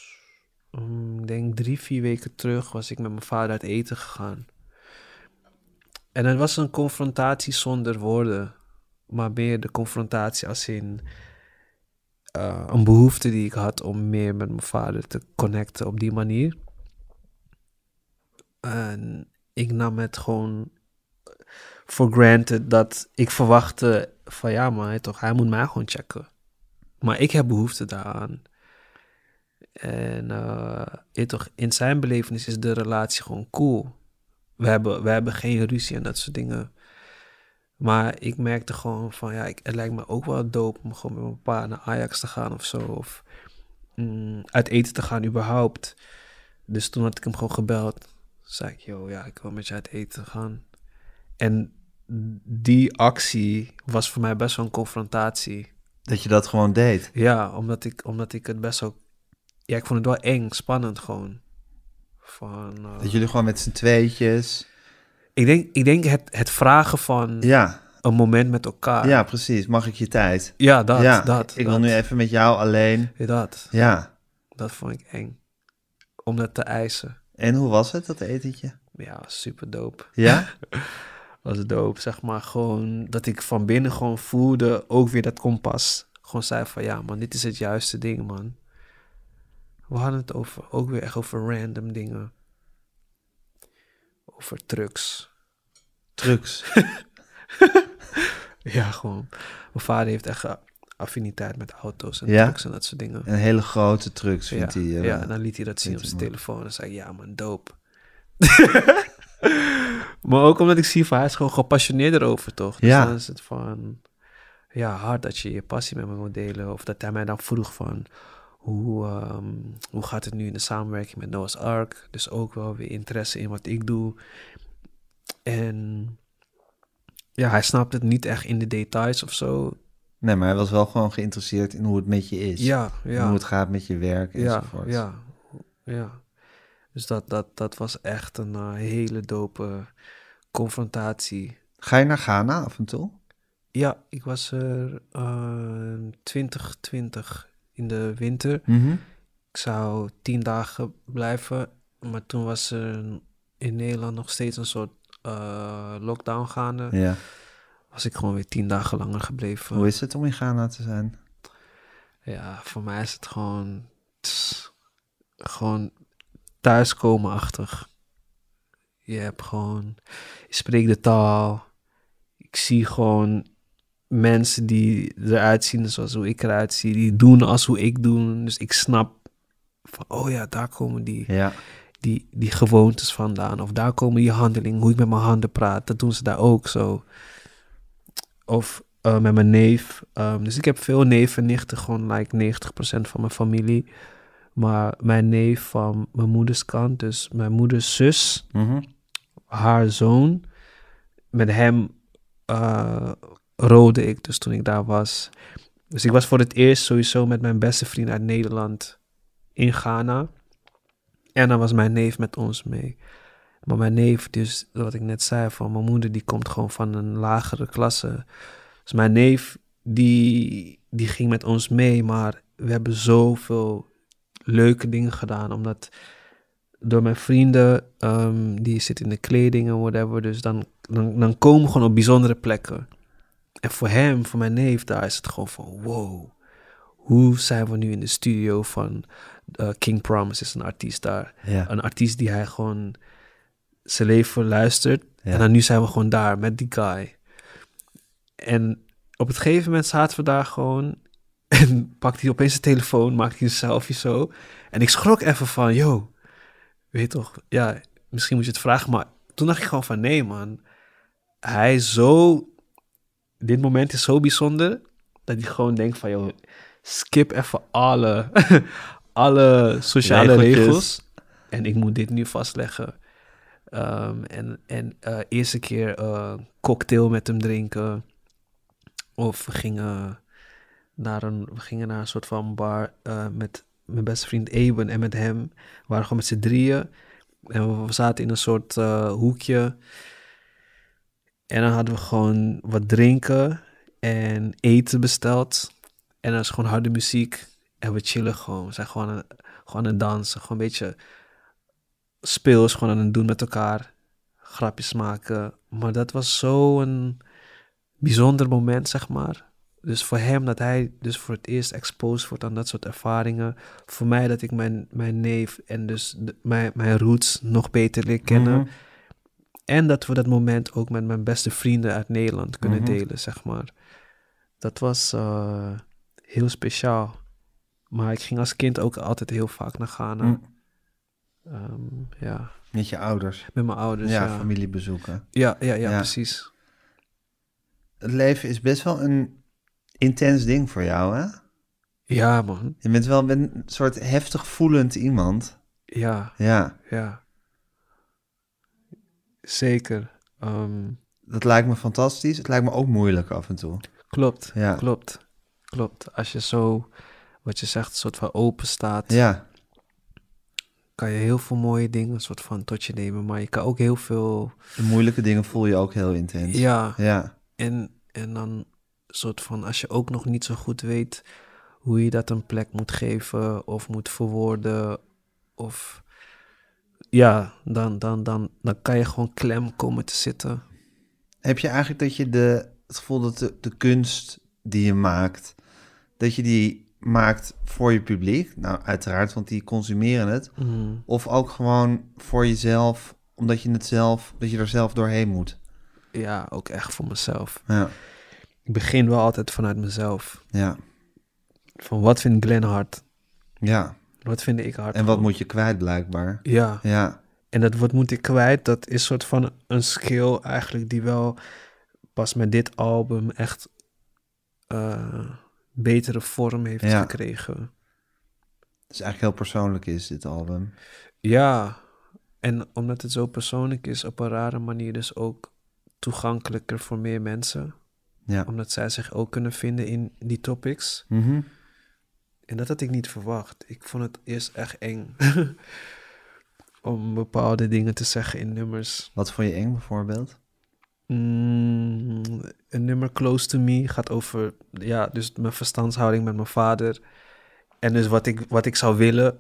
mm, ik denk drie, vier weken terug was ik met mijn vader uit eten gegaan. En het was een confrontatie zonder woorden, maar meer de confrontatie als in eh, een behoefte die ik had om meer met mijn vader te connecten op die manier. En ik nam het gewoon voor granted dat ik verwachtte van ja, maar hij, toch, hij moet mij gewoon checken. Maar ik heb behoefte daaraan. En eh, toch, in zijn belevenis is de relatie gewoon cool. We hebben, we hebben geen ruzie en dat soort dingen. Maar ik merkte gewoon van ja, ik, het lijkt me ook wel dope om gewoon met mijn pa naar Ajax te gaan of zo. Of mm, uit eten te gaan überhaupt. Dus toen had ik hem gewoon gebeld. Zei ik, yo, ja, ik wil met je uit eten gaan. En die actie was voor mij best wel een confrontatie. Dat je dat gewoon deed. Ja, omdat ik, omdat ik het best wel... Ja, ik vond het wel eng, spannend gewoon. Van, eh, Dat jullie gewoon met z'n tweetjes... ik, denk, ik denk het, het vragen van Ja, een moment met elkaar. ja, precies. Mag ik je tijd? ja dat, ja, dat. ik dat, wil nu even met jou alleen. Ja, dat, Ja. dat vond ik eng. Om dat te eisen. En hoe was het, dat etentje? Ja, super dope. Ja? Was dope, zeg maar. Gewoon dat ik van binnen gewoon voelde, ook weer dat kompas. Gewoon zei van, ja man, dit is het juiste ding, man. We hadden het over, ook weer echt over random dingen. Over trucks. Trucs. Ja, gewoon. Mijn vader heeft echt affiniteit met auto's en Ja? trucks en dat soort dingen. En hele grote trucs Ja, vindt hij. eh, ja, en dan liet hij dat zien op zijn telefoon. En zei ja man, dope. maar ook omdat ik zie van, hij is gewoon gepassioneerd erover, toch? Dus Ja. dan is het van, ja, hard dat je je passie met me wil delen. Of dat hij mij dan vroeg van, hoe, ehm, hoe gaat het nu in de samenwerking met Noah's Ark? Dus ook wel weer interesse in wat ik doe. En ja, hij snapt het niet echt in de details of zo. Nee, maar hij was wel gewoon geïnteresseerd in hoe het met je is. Ja, ja. Hoe het gaat met je werk ja, enzovoort. ja, ja. Dus dat, dat, dat was echt een eh, hele dope confrontatie. Ga je naar Ghana af en toe? Ja, ik was er eh 2020 in de winter. Mhm. Ik zou tien dagen blijven, maar toen was er in Nederland nog steeds een soort eh, lockdown gaande. Ja. Was ik gewoon weer tien dagen langer gebleven. Hoe is het om in Ghana te zijn? Ja, voor mij is het gewoon, tss, gewoon thuiskomen-achtig. Je hebt gewoon, je spreekt de taal. Ik zie gewoon mensen die eruit zien zoals hoe ik eruit zie. Die doen als hoe ik doe. Dus ik snap van, oh ja, daar komen die, Ja. die, die gewoontes vandaan. Of daar komen die handelingen, hoe ik met mijn handen praat. Dat doen ze daar ook zo. Of eh, met mijn neef. Ehm, dus ik heb veel neven en nichten, gewoon like 90% van mijn familie. Maar mijn neef van mijn moeders kant, dus mijn moeders zus, Mhm. haar zoon, met hem eh, rode ik dus toen ik daar was. Dus ik was voor het eerst sowieso met mijn beste vriend uit Nederland in Ghana. En dan was mijn neef met ons mee. Maar mijn neef, dus wat ik net zei, van mijn moeder, die komt gewoon van een lagere klasse. Dus mijn neef, die, die ging met ons mee, maar we hebben zoveel leuke dingen gedaan, omdat door mijn vrienden, ehm, die zitten in de kleding en whatever. Dus dan, dan, dan komen we gewoon op bijzondere plekken. En voor hem, voor mijn neef, daar is het gewoon van wow. Hoe zijn we nu in de studio van eh, King Promise, is een artiest daar. Ja. Een artiest die hij gewoon zijn leven luistert. Ja. En dan nu zijn we gewoon daar met die guy. En op het gegeven moment zaten we daar gewoon. En pakt hij opeens zijn telefoon, maakt hij een selfie zo. En ik schrok even van, yo, weet toch, ja, misschien moet je het vragen. Maar toen dacht ik gewoon van, nee man. Hij is zo, dit moment is zo bijzonder, dat hij gewoon denkt van, yo, skip even alle, alle sociale Regeltjes. regels. En ik moet dit nu vastleggen. Ehm, en en eh, eerste keer eh, cocktail met hem drinken. Of we gingen naar een, we gingen naar een soort van bar eh, met mijn beste vriend Eben en met hem. We waren gewoon met z'n drieën. En we, zaten in een soort hoekje. En dan hadden we gewoon wat drinken en eten besteld. En dan is gewoon harde muziek. En we chillen gewoon. We zijn gewoon aan, gewoon aan het dansen. Gewoon een beetje speels gewoon aan het doen met elkaar. Grapjes maken. Maar dat was zo'n bijzonder moment, zeg maar. Dus voor hem dat hij dus voor het eerst exposed wordt aan dat soort ervaringen. Voor mij dat ik mijn, mijn neef en dus mijn, mijn roots nog beter leer kennen. Mhm. En dat we dat moment ook met mijn beste vrienden uit Nederland kunnen Mhm. delen, zeg maar. Dat was eh, heel speciaal. Maar ik ging als kind ook altijd heel vaak naar Ghana. Mm. Ja, Met je ouders. met mijn ouders. ja, Ja, ja. familiebezoeken. Ja, ja, ja, Ja. precies. Het leven is best wel een intens ding voor jou, hè? Ja, man. Je bent wel een soort heftig voelend iemand. Ja, Ja, ja. Zeker. Ehm, dat lijkt me fantastisch. Het lijkt me ook moeilijk af en toe. klopt, Ja, klopt, klopt. Als je zo, wat je zegt, soort van open staat, ja, kan je heel veel mooie dingen soort van tot je nemen. Maar je kan ook heel veel, de moeilijke dingen voel je ook heel intens. ja, Ja, En, en dan soort van, als je ook nog niet zo goed weet hoe je dat een plek moet geven of moet verwoorden. Of ja, dan, dan, dan, dan kan je gewoon klem komen te zitten. Heb je eigenlijk dat je de, het gevoel dat de, de kunst die je maakt, dat je die maakt voor je publiek? Nou, uiteraard, want die consumeren het. Mm. Of ook gewoon voor jezelf, omdat je het zelf, dat je er zelf doorheen moet. Ja, ook echt voor mezelf. Ja, Ik begin wel altijd vanuit mezelf. ja, Van wat vindt Glenn hard? ja. Wat vind ik hard? En wat moet je kwijt blijkbaar? Ja, Ja, en dat wat moet ik kwijt, dat is soort van een skill eigenlijk die wel pas met dit album echt eh, betere vorm heeft Ja. gekregen. dus eigenlijk heel persoonlijk is dit album. Ja, en omdat het zo persoonlijk is, op een rare manier dus ook toegankelijker voor meer mensen. Ja. Omdat zij zich ook kunnen vinden in die topics. Mhm. En dat had ik niet verwacht. Ik vond het eerst echt eng. om bepaalde dingen te zeggen in nummers. Wat vond je eng bijvoorbeeld? Mm, een nummer Close to Me gaat over, ja, dus mijn verstandshouding met mijn vader. En dus wat ik, wat ik zou willen,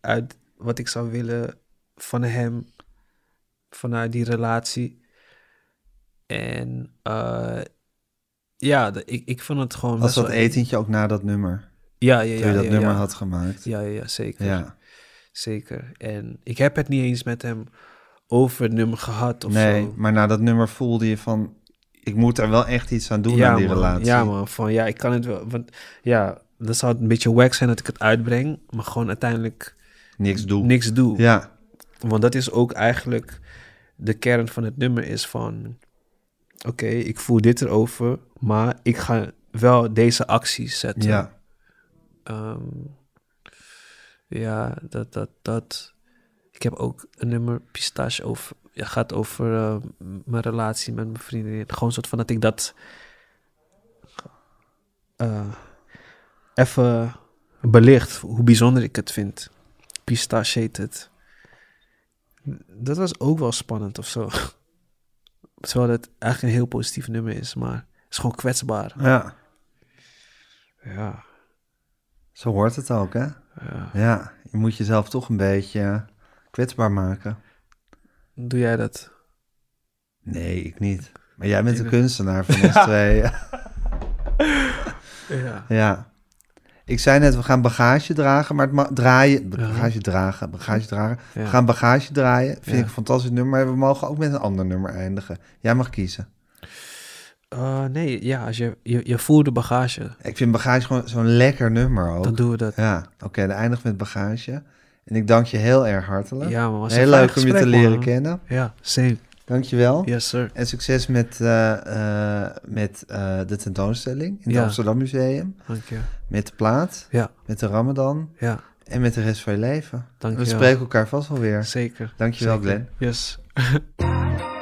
uit wat ik zou willen van hem, vanuit die relatie. En eh, ja, ik, ik vond het gewoon Was dat wel etentje ook na dat nummer? Ja, ja, ja. Toen je dat ja, nummer ja. had gemaakt? Ja, ja, ja, zeker. Ja. Zeker. En ik heb het niet eens met hem over het nummer gehad of Nee, zo. maar na dat nummer voelde je van... Ik moet er wel echt iets aan doen ja, aan die man. relatie. Ja, man. Van ja, ik kan het wel. Want ja, dan zou het een beetje wack zijn dat ik het uitbreng, maar gewoon uiteindelijk Niks doen. niks doe. Ja, Want dat is ook eigenlijk de kern van het nummer is van... Oké, ik voel dit erover, maar ik ga wel deze acties zetten. ja. Ehm, ja, dat, dat, dat. Ik heb ook een nummer Pistache over. Ja, gaat over eh, m- mijn relatie met mijn vriendin. Gewoon een soort van dat ik dat. eh, even belicht hoe bijzonder ik het vind. Pistache heet het. Dat was ook wel spannend of zo. Terwijl het eigenlijk een heel positief nummer is, maar het is gewoon kwetsbaar. ja. Ja, Zo hoort het ook, hè? ja. Ja, je moet jezelf toch een beetje Kwetsbaar maken. Doe jij dat? Nee, ik niet. Maar jij bent Ik- kunstenaar van ons twee. Ja. Ja. Ik zei net, we gaan bagage dragen, maar het ma- draaien, bagage dragen, bagage dragen. Ja. We gaan bagage draaien, vind ik een fantastisch nummer, maar we mogen ook met een ander nummer eindigen. Jij mag kiezen. Eh, nee, ja, als je, je, je voert de bagage, Ik vind bagage gewoon zo'n lekker nummer ook. dan doen we dat. Ja, oké, dan eindigen we met bagage. En ik dank je heel erg hartelijk. Ja, maar was heel leuk om je te leren man. kennen. Ja, same. Dankjewel. Yes, sir. En succes met, eh, eh, met de tentoonstelling in het Ja. Amsterdam Museum. Dank je. Met de plaat, Ja, met de Ramadan ja, en met de rest van je leven. dank We je. spreken elkaar vast wel weer. Zeker. Dankjewel, Zeker. Glenn. Yes.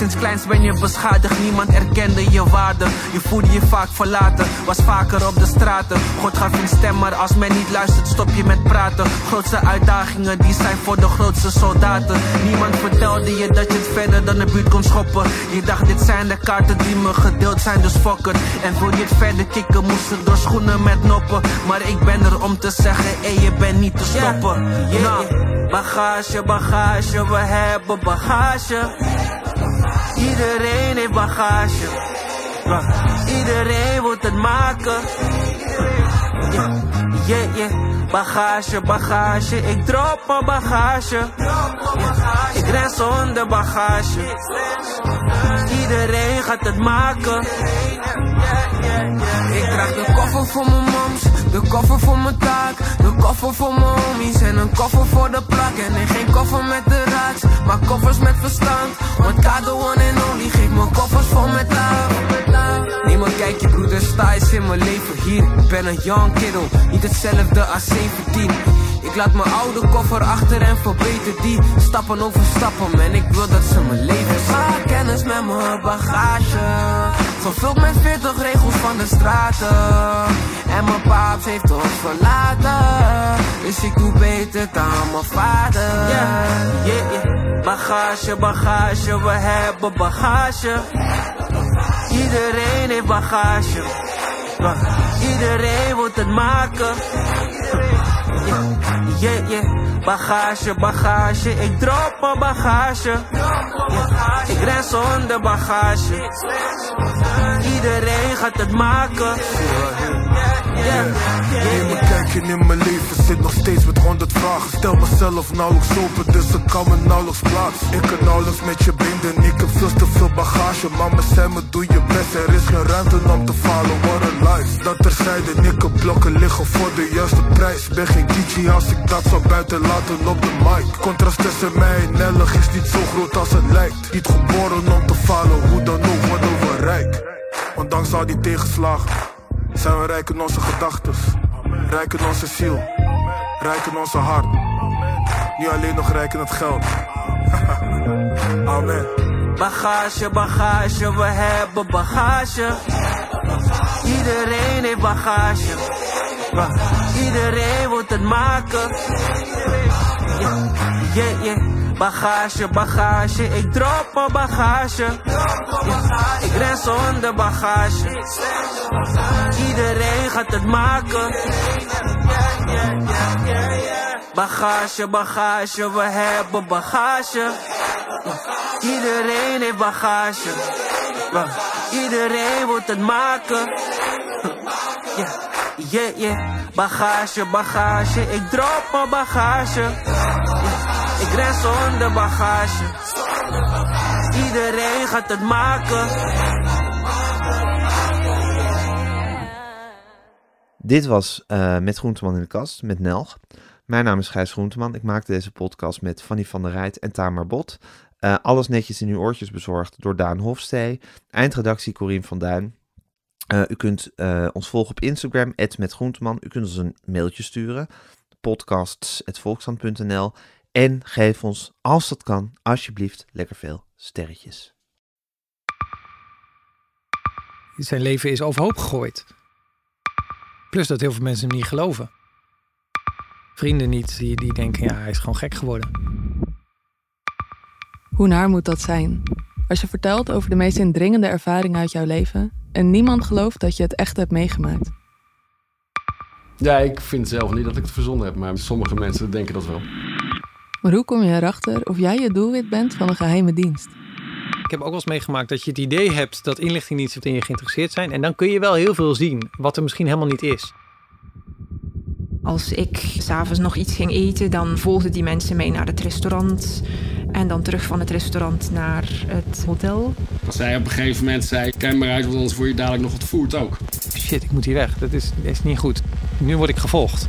Sinds kleins ben je beschadigd, niemand erkende je waarde. Je voelde je vaak verlaten, was vaker op de straten. God gaf je een stem, maar als men niet luistert, stop je met praten. Grootste uitdagingen, die zijn voor de grootste soldaten. Niemand vertelde je dat je het verder dan de buurt kon schoppen. Je dacht, dit zijn de kaarten die me gedeeld zijn, dus it. En wil je het verder kicken, moest er door schoenen met noppen. Maar ik ben er om te zeggen, hé, je bent niet te stoppen. Nou, bagage, bagage, we hebben bagage. Iedereen heeft bagage. Iedereen moet het maken. Ja, yeah, yeah. Bagage, bagage. Ik drop mijn bagage. Ik ren zonder bagage. Iedereen gaat het maken. Ik draag de koffer voor mijn moms, de koffer voor mijn taak, de koffer voor mijn homies en een koffer voor de plak. En geen koffer met de raaks, maar koffers met verstand. Want Kado one en only geeft me koffers vol met taal. Niemand kijkt je broeder, sta eens in mijn leven hier. Ik ben een young kiddo, niet hetzelfde als 17. Ik laat mijn oude koffer achter en verbeter die Stappen over stappen. En ik wil dat ze mijn leven Maak kennis met mijn bagage. Gevuld met 40 regels van de straten. En mijn paap heeft ons verlaten. Dus ik doe beter dan mijn vader. Yeah, yeah, yeah. Bagage, bagage, we hebben bagage Iedereen heeft bagage Iedereen moet het maken Yeah, yeah. Bagage, bagage, ik drop mijn bagage. Ik ren zonder bagage. Iedereen gaat het maken. Yeah, een kijkje in mijn leven, zit nog steeds met honderd vragen. Stel mezelf nauwelijks open, dus ik kan me nauwelijks plaatsen. Ik kan nauwelijks met je binden, ik heb veel te veel bagage. Mama zei me doe je best, er is geen ruimte om te falen. What a life, dat terzijde, ik heb blokken liggen voor de juiste prijs. Ben geen DJ als ik dat zou buiten laten op de mic. Contrast tussen mij en Ellig is niet zo groot als het lijkt. Niet geboren om te falen, hoe dan ook worden we rijk Ondanks al die tegenslagen zijn we rijk in onze gedachtes, rijk in onze ziel, rijk in onze hart. Niet alleen nog rijk in het geld. Amen. Bagage, bagage, we hebben bagage. Iedereen heeft bagage. Iedereen moet het maken. Yeah, yeah. Bagage, bagage, ik drop mijn bagage. Ik ren zonder bagage. Iedereen gaat het maken. Bagage, bagage, we hebben bagage. Iedereen heeft bagage. Iedereen moet het maken. Yeah, yeah. Bagage, bagage. Ik drop mijn bagage. Ik ren zonder bagage. Iedereen gaat het maken. Dit was eh, Met Groenteman in de Kast, met Nelg. Mijn naam is Gijs Groenteman. Ik maakte deze podcast met Fanny van der Rijt en Tamar Bot. Eh, alles netjes in uw oortjes bezorgd door Daan Hofstee. Eindredactie Corien van Duin. Eh, u kunt ons volgen op Instagram, met Groenteman. U kunt ons een mailtje sturen, podcasts.volkshand.nl. En geef ons, als dat kan, alsjeblieft lekker veel sterretjes. Zijn leven is overhoop gegooid. Plus dat heel veel mensen hem niet geloven. Vrienden niet, die, die denken, ja, hij is gewoon gek geworden. Hoe naar moet dat zijn? Als je vertelt over de meest indringende ervaringen uit jouw leven en niemand gelooft dat je het echt hebt meegemaakt. Ja, ik vind zelf niet dat ik het verzonnen heb, maar sommige mensen denken dat wel. Maar hoe kom je erachter of jij het doelwit bent van een geheime dienst? Ik heb ook wel eens meegemaakt dat je het idee hebt dat inlichtingendiensten in je geïnteresseerd zijn. En dan kun je wel heel veel zien, wat er misschien helemaal niet is. Als ik s'avonds nog iets ging eten, dan volgden die mensen mee naar het restaurant. En dan terug van het restaurant naar het hotel. Als zij op een gegeven moment zei, kijk maar uit, want anders word je dadelijk nog ontvoerd ook. Shit, ik moet hier weg. Dat is, dat is niet goed. Nu word ik gevolgd.